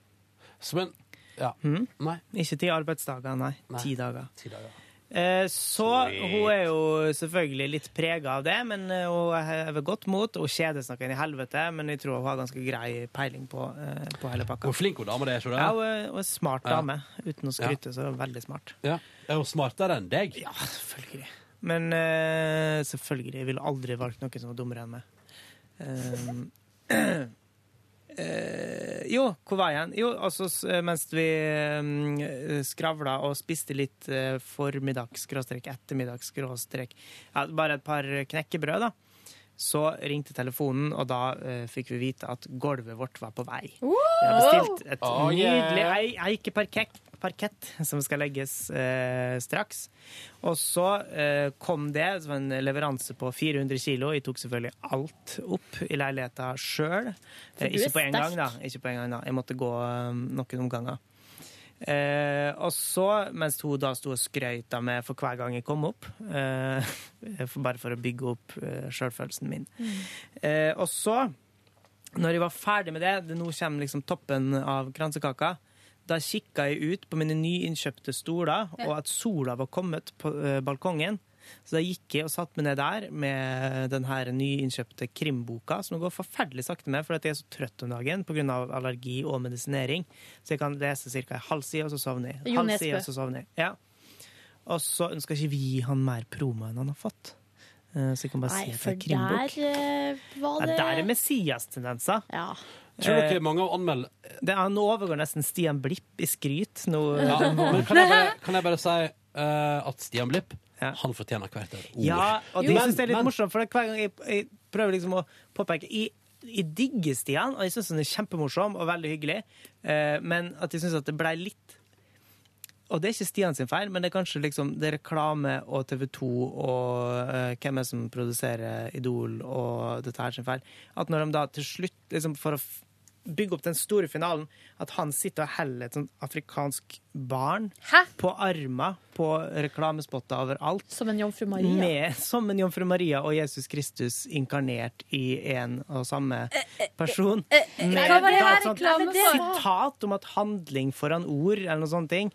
Så, men Ja. Mm? Nei. Ikke ti arbeidsdager, nei. Nei. Ti dager. Ti dager. Eh, Så hun er jo selvfølgelig litt prega av det, men eh, hun hever godt mot. Hun kjeder seg inn i helvete, men jeg tror hun har ganske grei peiling på, eh, på hele pakka. Hvor flink hun dame det er, ser du? Ja, hun er, hun er smart dame. Uten å skryte, så er hun veldig smart. Ja. Er hun smartere enn deg? Ja, selvfølgelig. Men eh, selvfølgelig. Jeg ville aldri valgt noen som var dummere enn meg. Eh, <clears throat> eh, jo, hvor var jeg? Jo, altså mens vi eh, skravla og spiste litt eh, formiddags, skråstrek, ettermiddags, skråstrek ja, Bare et par knekkebrød, da. Så ringte telefonen, og da uh, fikk vi vite at gulvet vårt var på vei. Vi har bestilt et Oh, yeah. nydelig ei- eikeparkett parkett som skal legges eh, straks. Og så eh, kom det som en leveranse på 400 kilo. Jeg tok selvfølgelig alt opp i leiligheta sjøl. Er ikke på en gang, da. Ikke på en gang da. Jeg måtte gå eh, noen omganger. Eh, og så, mens hun da sto og skrøyta med for hver gang jeg kom opp, eh, for, bare for å bygge opp eh, sjølfølelsen min. Eh, og så, når jeg var ferdig med det, det nå kommer liksom toppen av kransekaka, da kikka jeg ut på mine nyinnkjøpte stoler, og at sola var kommet på eh, balkongen. Så da gikk jeg og satte meg ned der med den her nyinnkjøpte krimboka, som går forferdelig sakte med, fordi jeg er så trøtt om dagen pga. allergi og medisinering. Så jeg kan lese ca. en halv side, og så sovner jeg. Halv side, og så sovner jeg. Ja. Og så skal ikke vi han mer promo enn han har fått. Eh, Så jeg kan bare Nei, si at det er krimbok. der var var Ja, det der er Messias-tendenser. Ja. Tror dere Eh, mange anmelder Det, han overgår nesten Stian Blipp i skryt. Nå, ja. Men kan jeg bare, kan jeg bare si uh, at Stian Blipp han fortjener hvert et ord. Ja, og det syns jeg er litt men- morsomt, for hver gang jeg, jeg prøver liksom å påpeke i jeg digger Stian, og jeg syns han er kjempemorsom og veldig hyggelig, eh, men at jeg syns at det blei litt og det er ikke Stian sin feil, men det er kanskje liksom det er reklame og TV 2 og eh, hvem er som produserer Idol og dette her sin feil. At når de da til slutt, liksom for å bygge opp den store finalen, at han sitter og heller et sånt afrikansk barn på armer på reklamespotter overalt. Som en jomfru Maria. Med, som en jomfru Maria og Jesus Kristus inkarnert i en og samme person. Med hva var det her reklame sitat om at handling foran ord, eller noe sånt, ting,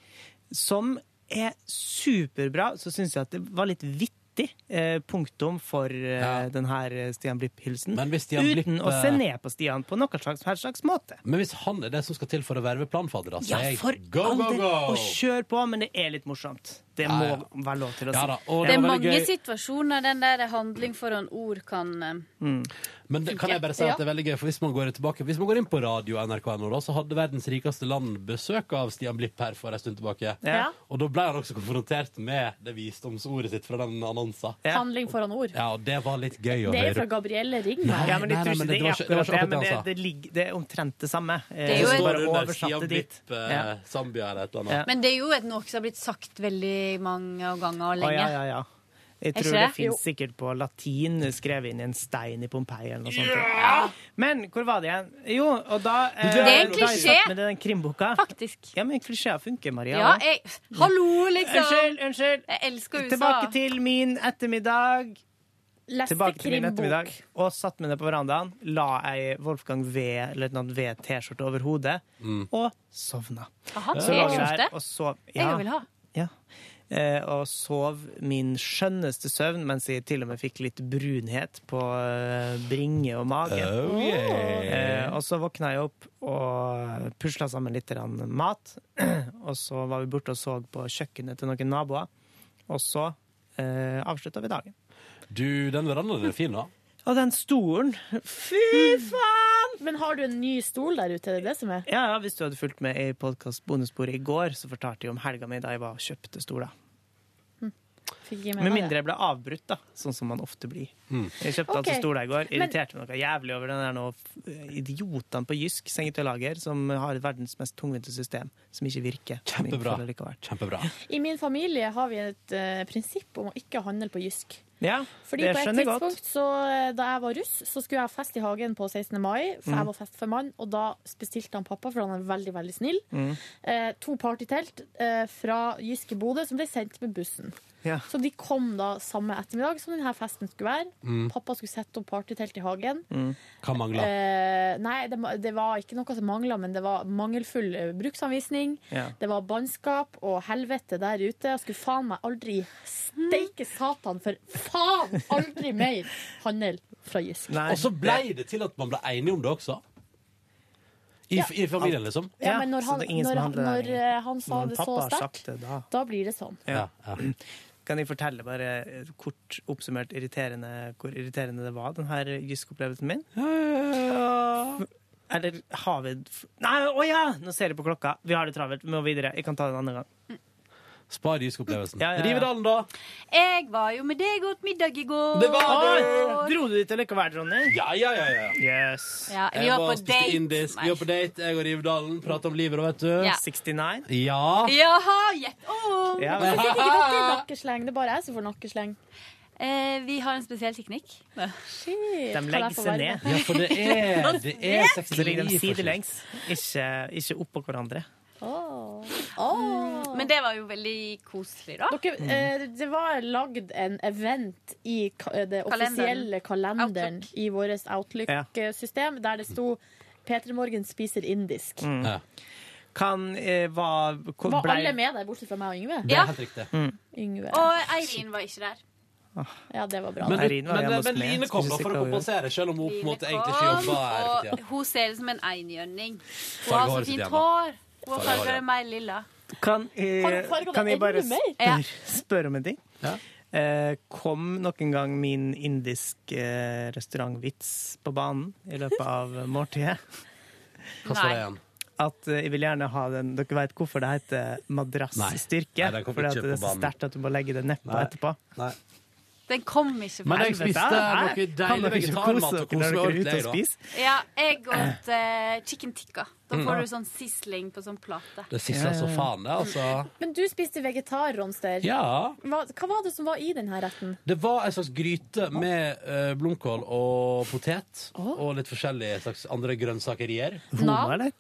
som er superbra. Så syns jeg at det var litt vittig riktig eh, punktum for ja. den her eh, Stian Blipp-hylsen. Blipp, Uten å se eh, ned på Stian på noen slags, slags måte. Men hvis han er det som skal til for å verve planfadder, da, så Ja, jeg go, go, go! Og kjør på, men det er litt morsomt. Det må ja. være lov til å si. Ja da, og Det er mange gøy. situasjoner den der handling foran ord kan eh, Mm. Men det, kan jeg bare si at det er veldig gøy, for hvis man går tilbake Hvis man går inn på radio NRK.no, da, så hadde verdens rikeste land besøk av Stian Blipp her for en stund tilbake. Ja. Og da ble han også konfrontert med det visdomsordet sitt fra den annonsen. Handling foran ord. Ja, og det var litt gøy å høre. Det er fra Gabrielle Ring. Nei, Ja, men nei, nei, men det det var ikke- det akkurat det, men det det, ligger, det er omtrent det samme. Det er jo bare oversatt Stian dit. Blipp, eh, Zambia eller et eller annet. Men det er jo et noe som har blitt sagt veldig mange ganger og Å, lenge. ja, ja, ja. Jeg tror det det? fins sikkert på latin, skrevet inn i en stein i Pompeii eller noe sånt. Men hvor var det igjen? Jo, og da eh, Det er en har jeg klisjé. med den krimboka. Faktisk. Ja, men klisjeer funker, Maria. Ja, jeg Hallo, liksom! Unnskyld, unnskyld. Jeg elsker USA. Tilbake til min ettermiddag. Leste Tilbake til min ettermiddag. Og satt meg ned på verandaen, la ei Wolfgang V, løytnant V T-skjorte over hodet, og sovna. Aha, T-skjorte? Ja. Jeg vil ha. Ja. Eh, og sov min skjønneste søvn mens jeg til og med fikk litt brunhet på eh, bringe og mage. Oh, yeah. eh, og så våkna jeg opp og pusla sammen litt mat. <clears throat> og så var vi borte og så på kjøkkenet til noen naboer. Og så eh, avslutta vi dagen. Du, den verandaen er fin, da. Og den stolen Fy faen! Men har du en ny stol der ute? Det er det som er? Ja, ja, Hvis du hadde fulgt med i podkast-bonusbordet i går, så fortalte jeg om helga mi da jeg var og kjøpte stoler. Med mindre jeg ble avbrutt, da, sånn som man ofte blir. Mm. Jeg kjøpte okay. altså stoler i går. Irriterte meg noe jævlig over den der nå idiotene på Jysk sengetøylager som har verdens mest tungvinte system, som ikke virker. Kjempebra. Kjempebra. I min familie har vi et uh, prinsipp om å ikke handle på Jysk. Ja, Fordi det skjønner jeg godt. så, eh, da jeg var russ, så skulle jeg ha fest i hagen på 16. mai, for Mm. jeg var fest for mann, og da bestilte han pappa, for han er veldig, veldig snill, Mm. eh, to partytelt eh, fra Jysk Bodø som ble sendt med bussen. Ja. Så de kom da samme ettermiddag som denne festen skulle være. Mm. Pappa skulle sette opp partytelt i hagen. Hva mangla? Eh, nei, det, det var ikke noe som mangla, men det var mangelfull eh, bruksanvisning. Ja. Det var bannskap og helvete der ute. Jeg skulle faen meg aldri steike satan for faen aldri mer handel fra Jysk. Nei, Og så ble det til at man ble enige om det også. I, Ja. I familien, liksom. Ja, men når han, når, når eh, han sa Når det så sterkt, det, da. da blir det sånn. Ja. Ja. Kan jeg fortelle bare eh, kort oppsummert irriterende, hvor irriterende det var, denne gyskopplevelsen min? Eller har vi Nei, å ja! Nå ser jeg på klokka. Vi har det travelt. Vi må videre. Jeg kan ta det en annen gang. Spar Jysk-opplevelsen. Ja, ja, ja. Rivedalen, da? Jeg var jo med deg og åt middag i går. Det var det! Dro du dit likevel, Ronny? Ja, ja, ja. ja. Yes. Ja, vi Jeg var var på date. indisk. Vi var på date, jeg og Rivedalen. Prata om livet, da, vet du. Ja. 69? Ja. Jaha, gjett om! Ja, Hvorfor men, fikk ikke <laughs> dere nakkesleng? Det er bare jeg som får nakkesleng. Eh, vi har en spesiell teknikk. Shit, de legger seg ned. ja, for det er, <laughs> det er Så ligger de 69 sidelengs, ikke, ikke oppå hverandre. Åh. Men det var jo veldig koselig, da. Dere, eh, det var lagd en event i ka det Kalenderen. offisielle kalenderen i vårt Outlook-system, der det sto P3 Morgen spiser indisk. Mm. Ja, Kan eh, hva hvor Var ble- alle med der, bortsett fra meg og Yngve? Ja. er. Yngve. Og Eirin var ikke der. Ja, det var bra. Men. Var men, men. Line kom da for å kompensere, selv om hun på en måte egentlig ikke jobba her hun ser ut som en einhjørning. Hun har så fint hår. Hun har farga det mer lilla. Kan, jeg- du farget kan jeg bare spørre spør om en ting? Ja. Eh, kom noen gang min indisk eh, restaurantvits på banen i løpet av måltidet? Hva står det igjen? At eh, jeg vil gjerne ha den Dere vet hvorfor det heter madrassstyrke? Fordi at det er så sterkt at du må legge det nedpå etterpå. Nei. Den kom ikke fra Men jeg spiste noe deilig vegetarmat kose og koste meg ordentlig. Ja, jeg åt uh, chicken tikka. Da Mm. får du sånn sisling på sånn plate. Det sisler så faen, det, altså. Men du spiste vegetar, Ronster. Ja. Hva, hva var det som var i denne retten? Det var en slags gryte med uh, blomkål og potet. Og litt forskjellige slags andre grønnsakerier. Hummer, eller?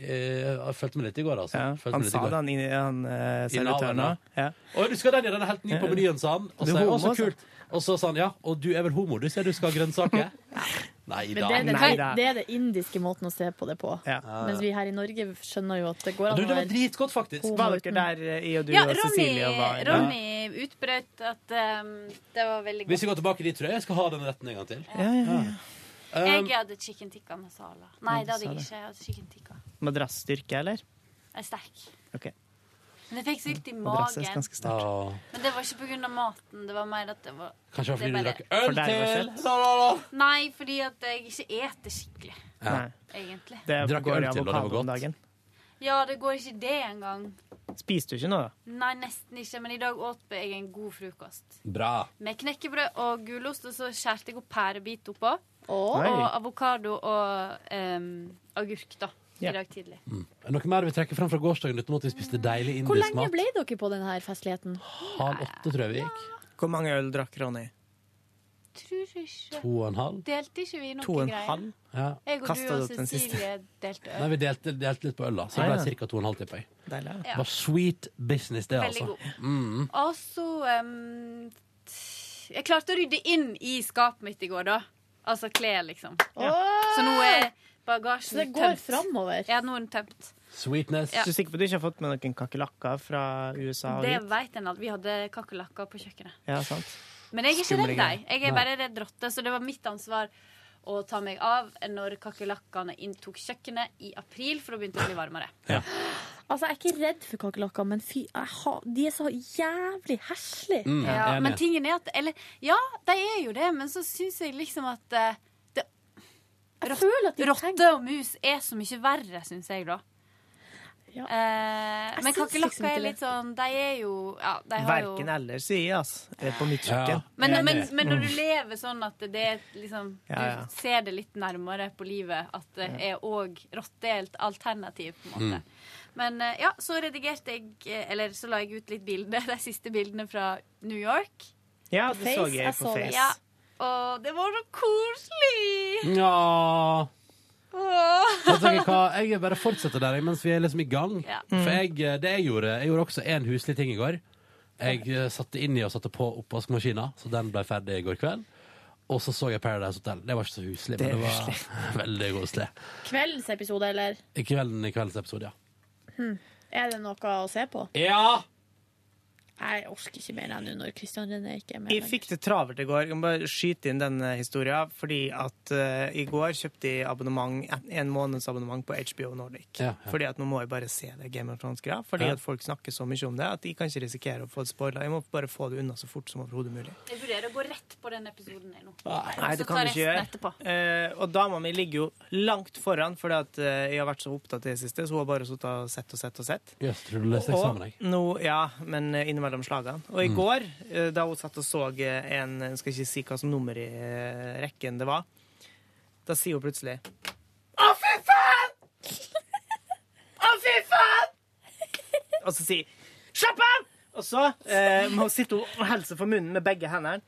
Eh, jeg følte meg litt i går, altså. Ja, Følte han meg litt sa det, han, i- han uh, servitøren navnet, òg. Ja. Og du skal den, ja, den er helt ny på menyen, sa han. Og så, homo, så kult. Og så sa han ja, og du er vel homo? Du sier du skal ha grønnsaker? <laughs> Nei da. det er, den, da. det er det indiske måten å se på det på. Ja. Mens vi her i Norge skjønner jo at det går an Du, å det var dritgodt, faktisk. homo Var dere der, eh, i og du Ja, og Ronny, Cecilie var Ronny utbrøt at um, det var veldig godt. Hvis vi går tilbake dit, tror jeg jeg skal ha den retten en gang til. Ja, ja, ja. Um, Jeg hadde chicken tikka masala. Nei, det hadde jeg ikke. Jeg hadde chicken tikka. Madrassstyrke, eller? Jeg er sterk. Okay. Men jeg fikk så litt i magen. ganske Men det var ikke pga. maten. Det var mer at det var Kanskje fordi det du drakk øl til? Nei, fordi at jeg ikke eter skikkelig, Ja. Nei. egentlig. Det Drakk går øl til, og det var godt. dagen. Ja, det går ikke det engang. Spiste du ikke noe, da? Nei, nesten ikke. Men i dag åt jeg en god frokost. Bra. Med knekkebrød og gulost, og så skjærte jeg opp pærebit oppå. Og avokado og um, agurk, da. Ja. I dag tidlig. Mm. Er det Noe mer vi trekker frem fra gårsdagen uten at vi spiste deilig Hvor lenge mat? ble dere på denne festligheten? Halv åtte, tror jeg vi gikk. Hvor mange øl drakk Ronny? Tror ikke To og en halv. Delte ikke vi noen To og en greier? halv? Ja. Jeg og Kastet du og? Cecilie delte øl. Nei, vi delte, delte litt på øl, da. Så det ble ja. ca. to og en halv, tipper jeg. Deilig. Det var sweet business, det, Veldig altså. god. Mm. Og så em, Jeg klarte å rydde inn i skapet mitt i går, da. Altså klær, liksom. Ja. Så nå er Så det går tømt. framover? Ja, nå er den tømt. Sweetness. Ja. Er sikker på at du ikke har fått med noen kakerlakker fra USA? og Det veit vet en at vi hadde kakerlakker på kjøkkenet. Ja, sant. Men jeg er ikke redd deg. Jeg er bare redd rotter, så det var mitt ansvar å ta meg av når kakerlakkene inntok kjøkkenet i april, for da begynte det å bli varmere. Altså, Jeg er ikke redd for kakerlakker, men fy, jeg har, de er så jævlig heslige. Mm, Ja, men tingen er at Eller ja, de er jo det, men så syns jeg liksom at eh, det, Rott, føler at de Rotte og mus er så mye verre, syns jeg, da. Ja. Eh, men liksom kakerlakker er litt sånn De er jo Ja, de har jo Verken eller, sier jeg, ass. Er På mitt Ja. men, men, men når du lever sånn at det er liksom Ja, ja. Du ser det litt nærmere på livet, at det er òg rottedelt er alternativ, på en måte. Men eh, ja, så redigerte jeg eh, Eller så la jeg ut litt bilder, <laughs> de siste bildene fra New York. Ja, det så Face, jeg jeg på så det. Face. Ja. Og det var så koselig! Ja. Åh. Jeg hva? Jeg bare fortsetter der jeg, mens vi er liksom i gang. Ja. For jeg, det jeg gjorde Jeg gjorde også en huslig ting i går. Jeg eh, satte inn i og satte på oppvaskmaskina, så den ble ferdig i går kveld. Og så så jeg Paradise Hotel. Det var ikke så huslig, Det men det var <laughs> veldig koselig. Kveldens episode, eller? I kvelden i kveldens episode, ja. Er det noe å se på? Ja! Jeg orker ikke mer enn nå når Kristian René ikke er med. Jeg fikk det travelt i går. Jeg må bare skyte inn den historien. Fordi at uh, i går kjøpte jeg abonnement, en, månedsabonnement måneds abonnement på HBO Nordic. Ja, ja. Fordi at nå må jeg bare se det Game of Thrones-greia. Fordi Ja. at folk snakker så mye om det at de kan ikke risikere å få det spoila. Jeg må bare få det unna så fort som overhodet mulig. Jeg vurderer å gå rett på den episoden jeg nå. Nei, det kan vi du ikke gjøre. Eh, og dama mi ligger jo langt foran, fordi at uh, jeg har vært så opptatt i det siste. Så hun har bare sittet og sett og sett og sett. Yes, tror du leste eksamen, jeg. nå, ja, men eh, innimellom slagene. Og i går, eh, da hun satt og så eh, en Jeg skal ikke si hva som nummer i eh, rekken det var, da sier hun plutselig Å, fy faen! <laughs> Å, fy faen! <laughs> Og så sier Slapp av! Og så eh, må hun sitte og holde seg for munnen med begge hendene.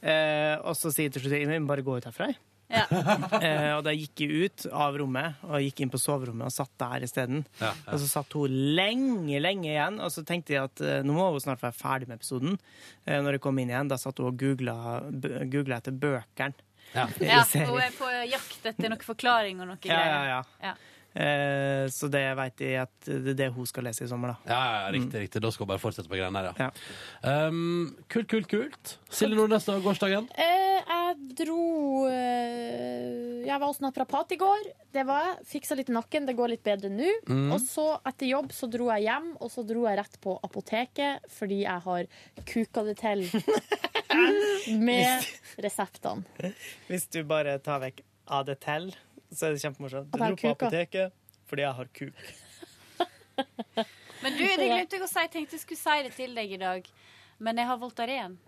Eh, og så sier hun til slutt Jeg må bare gå ut herfra. jeg». Ja. <laughs> Eh, og da gikk jeg ut av rommet og gikk inn på soverommet og satt der isteden. Ja, Og så satt hun lenge, lenge igjen, og så tenkte jeg at eh, nå må hun snart være ferdig med episoden. Eh, når jeg kom inn igjen, da satt hun og googla, etter bøkene. Ja. Ja, <laughs> hun er på jakt etter noen forklaring og noe Ja, ja, ja. Ja. Eh, så det vet jeg at det er det hun skal lese i sommer, da. Ja, ja, riktig, riktig. Da skal hun bare fortsette på greiene der, ja. Ja. Um, kult, kult, kult. Silje Nordnes, da, gårsdagen? Eh, jeg dro eh, Jeg var hos naprapat i går. Det var jeg. Fiksa litt nakken. Det går litt bedre nå. Mm. Og så, etter jobb, så dro jeg hjem, og så dro jeg rett på apoteket fordi jeg har kuka det til <laughs> med reseptene. Hvis du bare tar vekk ADTL, så er det kjempemorsomt. Du jeg dro på apoteket fordi jeg har kuk. Men du, det glemte jeg å si. Jeg tenkte jeg skulle si det til deg i dag. Men jeg har Voltaren.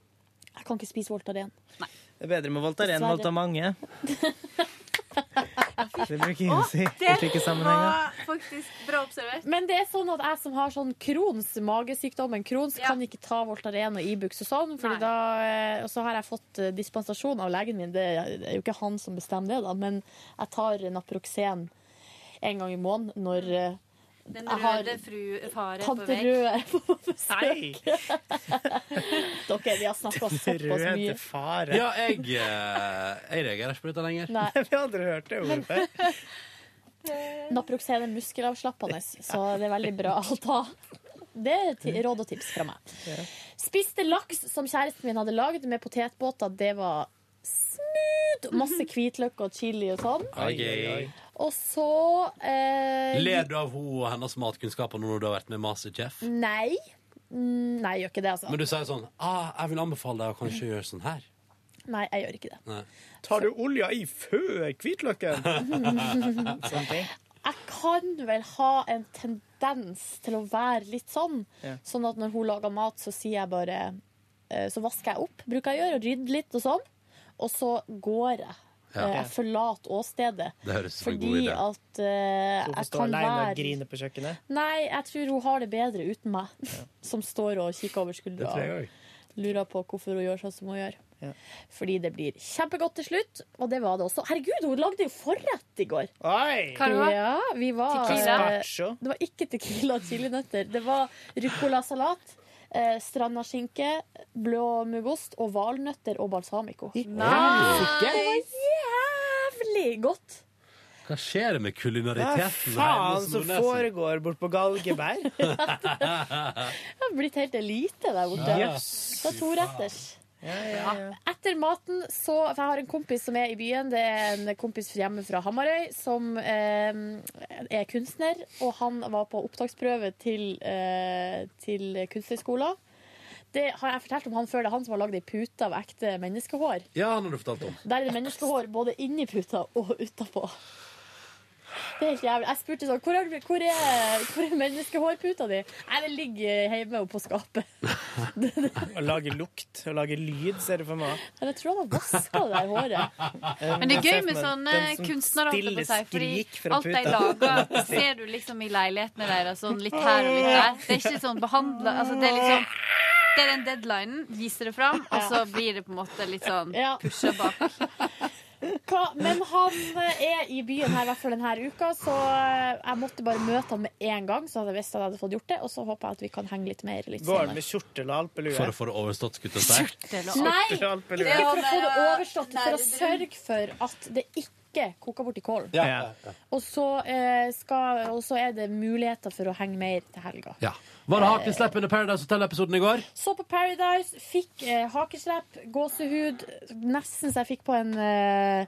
Jeg kan ikke spise Voltaren. Det er bedre med Voltaren enn. Voltamange. <laughs> Det bruker jeg å si i Det slike sammenhenger. var faktisk bra observert. Men det er sånn at jeg som har sånn Crohns, magesykdommen Crohns, Ja. kan ikke ta Voltaren og Ibux og sånn. Fordi da, eh, og så har jeg fått eh, dispensasjon av legen min. Det er jo ikke han som bestemmer det, da, men jeg tar Naproxen en gang i måneden når, eh, Den Jeg røde fru fare på Tante vei. Rød er på besøk. <laughs> Dere, vi har snakka såpass Røde mye. fare. Ja, jeg, eh, jeg reagerer ikke på dette lenger. Nei. <laughs> Vi hadde hørt det ordet før. <laughs> Naproxen er muskelavslappende, så det er veldig bra å ta. Det er ti- råd og tips fra meg. Spiste laks som kjæresten min hadde lagd med potetbåter. Det var smooth! Masse hvitløk og chili og sånn. Oi, oi, oi. Og så eh, Ler du av hun og hennes matkunnskaper nå når du har vært med Masterchef? Nei. Mm, Nei, jeg gjør ikke det, altså. Men du sier sånn ah, 'Jeg vil anbefale deg å kanskje gjøre sånn her'. Nei, jeg gjør ikke det. Nei. Tar du olja i før hvitløken? <laughs> sånn ting. Jeg kan vel ha en tendens til å være litt sånn. Ja. Sånn at når hun lager mat, så sier jeg bare eh, Så vasker jeg opp, bruker jeg å gjøre, og rydde litt og sånn. Og så går jeg. Ja. Eh, Jeg forlater åstedet. Det høres som en god idé. at uh, hun jeg står kan alene og være griner på kjøkkenet? Nei, jeg tror hun har det bedre uten meg. <laughs> Som står og kikker over skuldra og lurer på hvorfor hun gjør sånn som hun gjør. Ja. Fordi det blir kjempegodt til slutt, og det var det også. Herregud, hun lagde jo forrett i går! Oi! Hva var? Ja, vi var Tequila? eh, Det var ikke tequila og chilinøtter. Det var ruccolasalat, eh, strandaskinke, blåmuggost og valnøtter og balsamico. Nice! Det var jævlig godt! Hva skjer med kulinariteten? Hva faen som foregår bort på Galgeberg? <laughs> Det har blitt helt elite der borte. Yes. Det er toretters. Etter maten så For jeg har en kompis som er i byen. Det er en kompis hjemme fra Hamarøy som eh, er kunstner. Og han var på opptaksprøve til, eh, til kunstnerskolen. Det har jeg fortalt om han før. Det er han som har lagd ei pute av ekte menneskehår. Ja, han har du fortalt om. Der er det menneskehår både inni puta og utapå. Det er helt jævlig. Jeg spurte sånn Hvor er, hvor er, hvor er menneskehårputa di? Nei, det ligger hjemme oppå skapet. Å lage lukt og lage lyd, ser du for meg. Men jeg tror han har vaska det der håret. Men det er gøy med sånne kunstnere, holdt på å si, fordi alt de lager, ser du liksom i leilighetene deres, sånn litt her og litt der. Det er ikke sånn behandla altså, Det er liksom det er den deadlinen, viser det fram, og så blir det på en måte litt sånn pusha bak. Hva? Men han eh, er i byen her i hvert fall denne uka, så eh, jeg måtte bare møte han med en gang, så hadde jeg visst at jeg hadde fått gjort det. Og så håper jeg at vi kan henge litt mer litt Går han med kjortel og alpelue? For å få det overstått, skulle jeg si. Nei, ikke for å få det overstått, for å sørge for at det ikke koker bort i kålen. Ja, ja, ja. Og så, eh, skal, og så er det muligheter for å henge mer til helga. Ja. Var det hakeslepp under Paradise Hotel-episoden i går? Så på Paradise, fikk eh, hakeslepp, gåsehud, nesten så jeg fikk på en eh,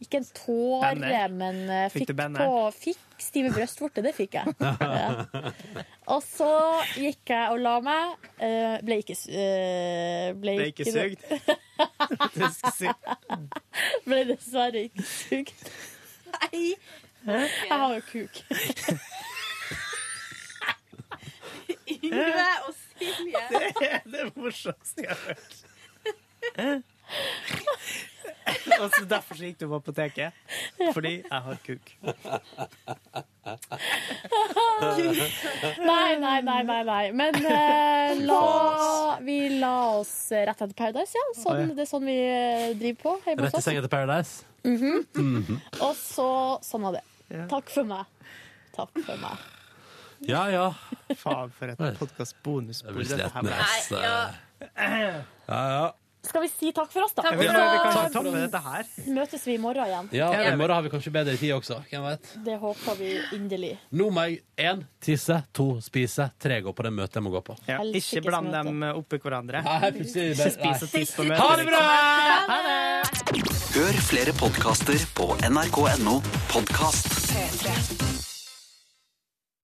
ikke en tåre, Banner. men eh, Fikk på Fikk stive brystvorter, det fikk jeg. <laughs> Ja. Og så gikk jeg og la meg. eh, ble ikke eh, ble, <laughs> Ble ikke sugd? Ble dessverre ikke sugd. Nei! Jeg har jo kuk. Yngve og Silje. Det er det morsomste jeg har hørt. <laughs> <laughs> Og så derfor så gikk du på apoteket? Fordi jeg har kuk. Nei, nei, nei, nei, nei. Men eh, la, vi la oss rett etter Paradise, ja. Sånn, det er sånn vi eh, driver på Rett i hos oss. senga til Paradise? Mm -hmm. Og så sånn var det. Takk for meg. Takk for meg. Ja, ja. Faen, for et podkastbonus. Det blir Sletnes. Nei, ja. Ja, ja. Skal vi si takk for oss, da? Jeg vil bare kanskje ta med dette her. møtes vi i morgen igjen. Ja, I morgen har vi kanskje bedre tid også. Hvem vet? Det håper vi inderlig. Nå må jeg én tisse, to spise, tre gå på det møtet jeg må gå på. Ja, ikke bland dem oppi hverandre. Nei, plutselig Ikke spis og tiss på Ha møtet. det bra! Ha det! Hør flere podkaster på nrk.no podkast. P3.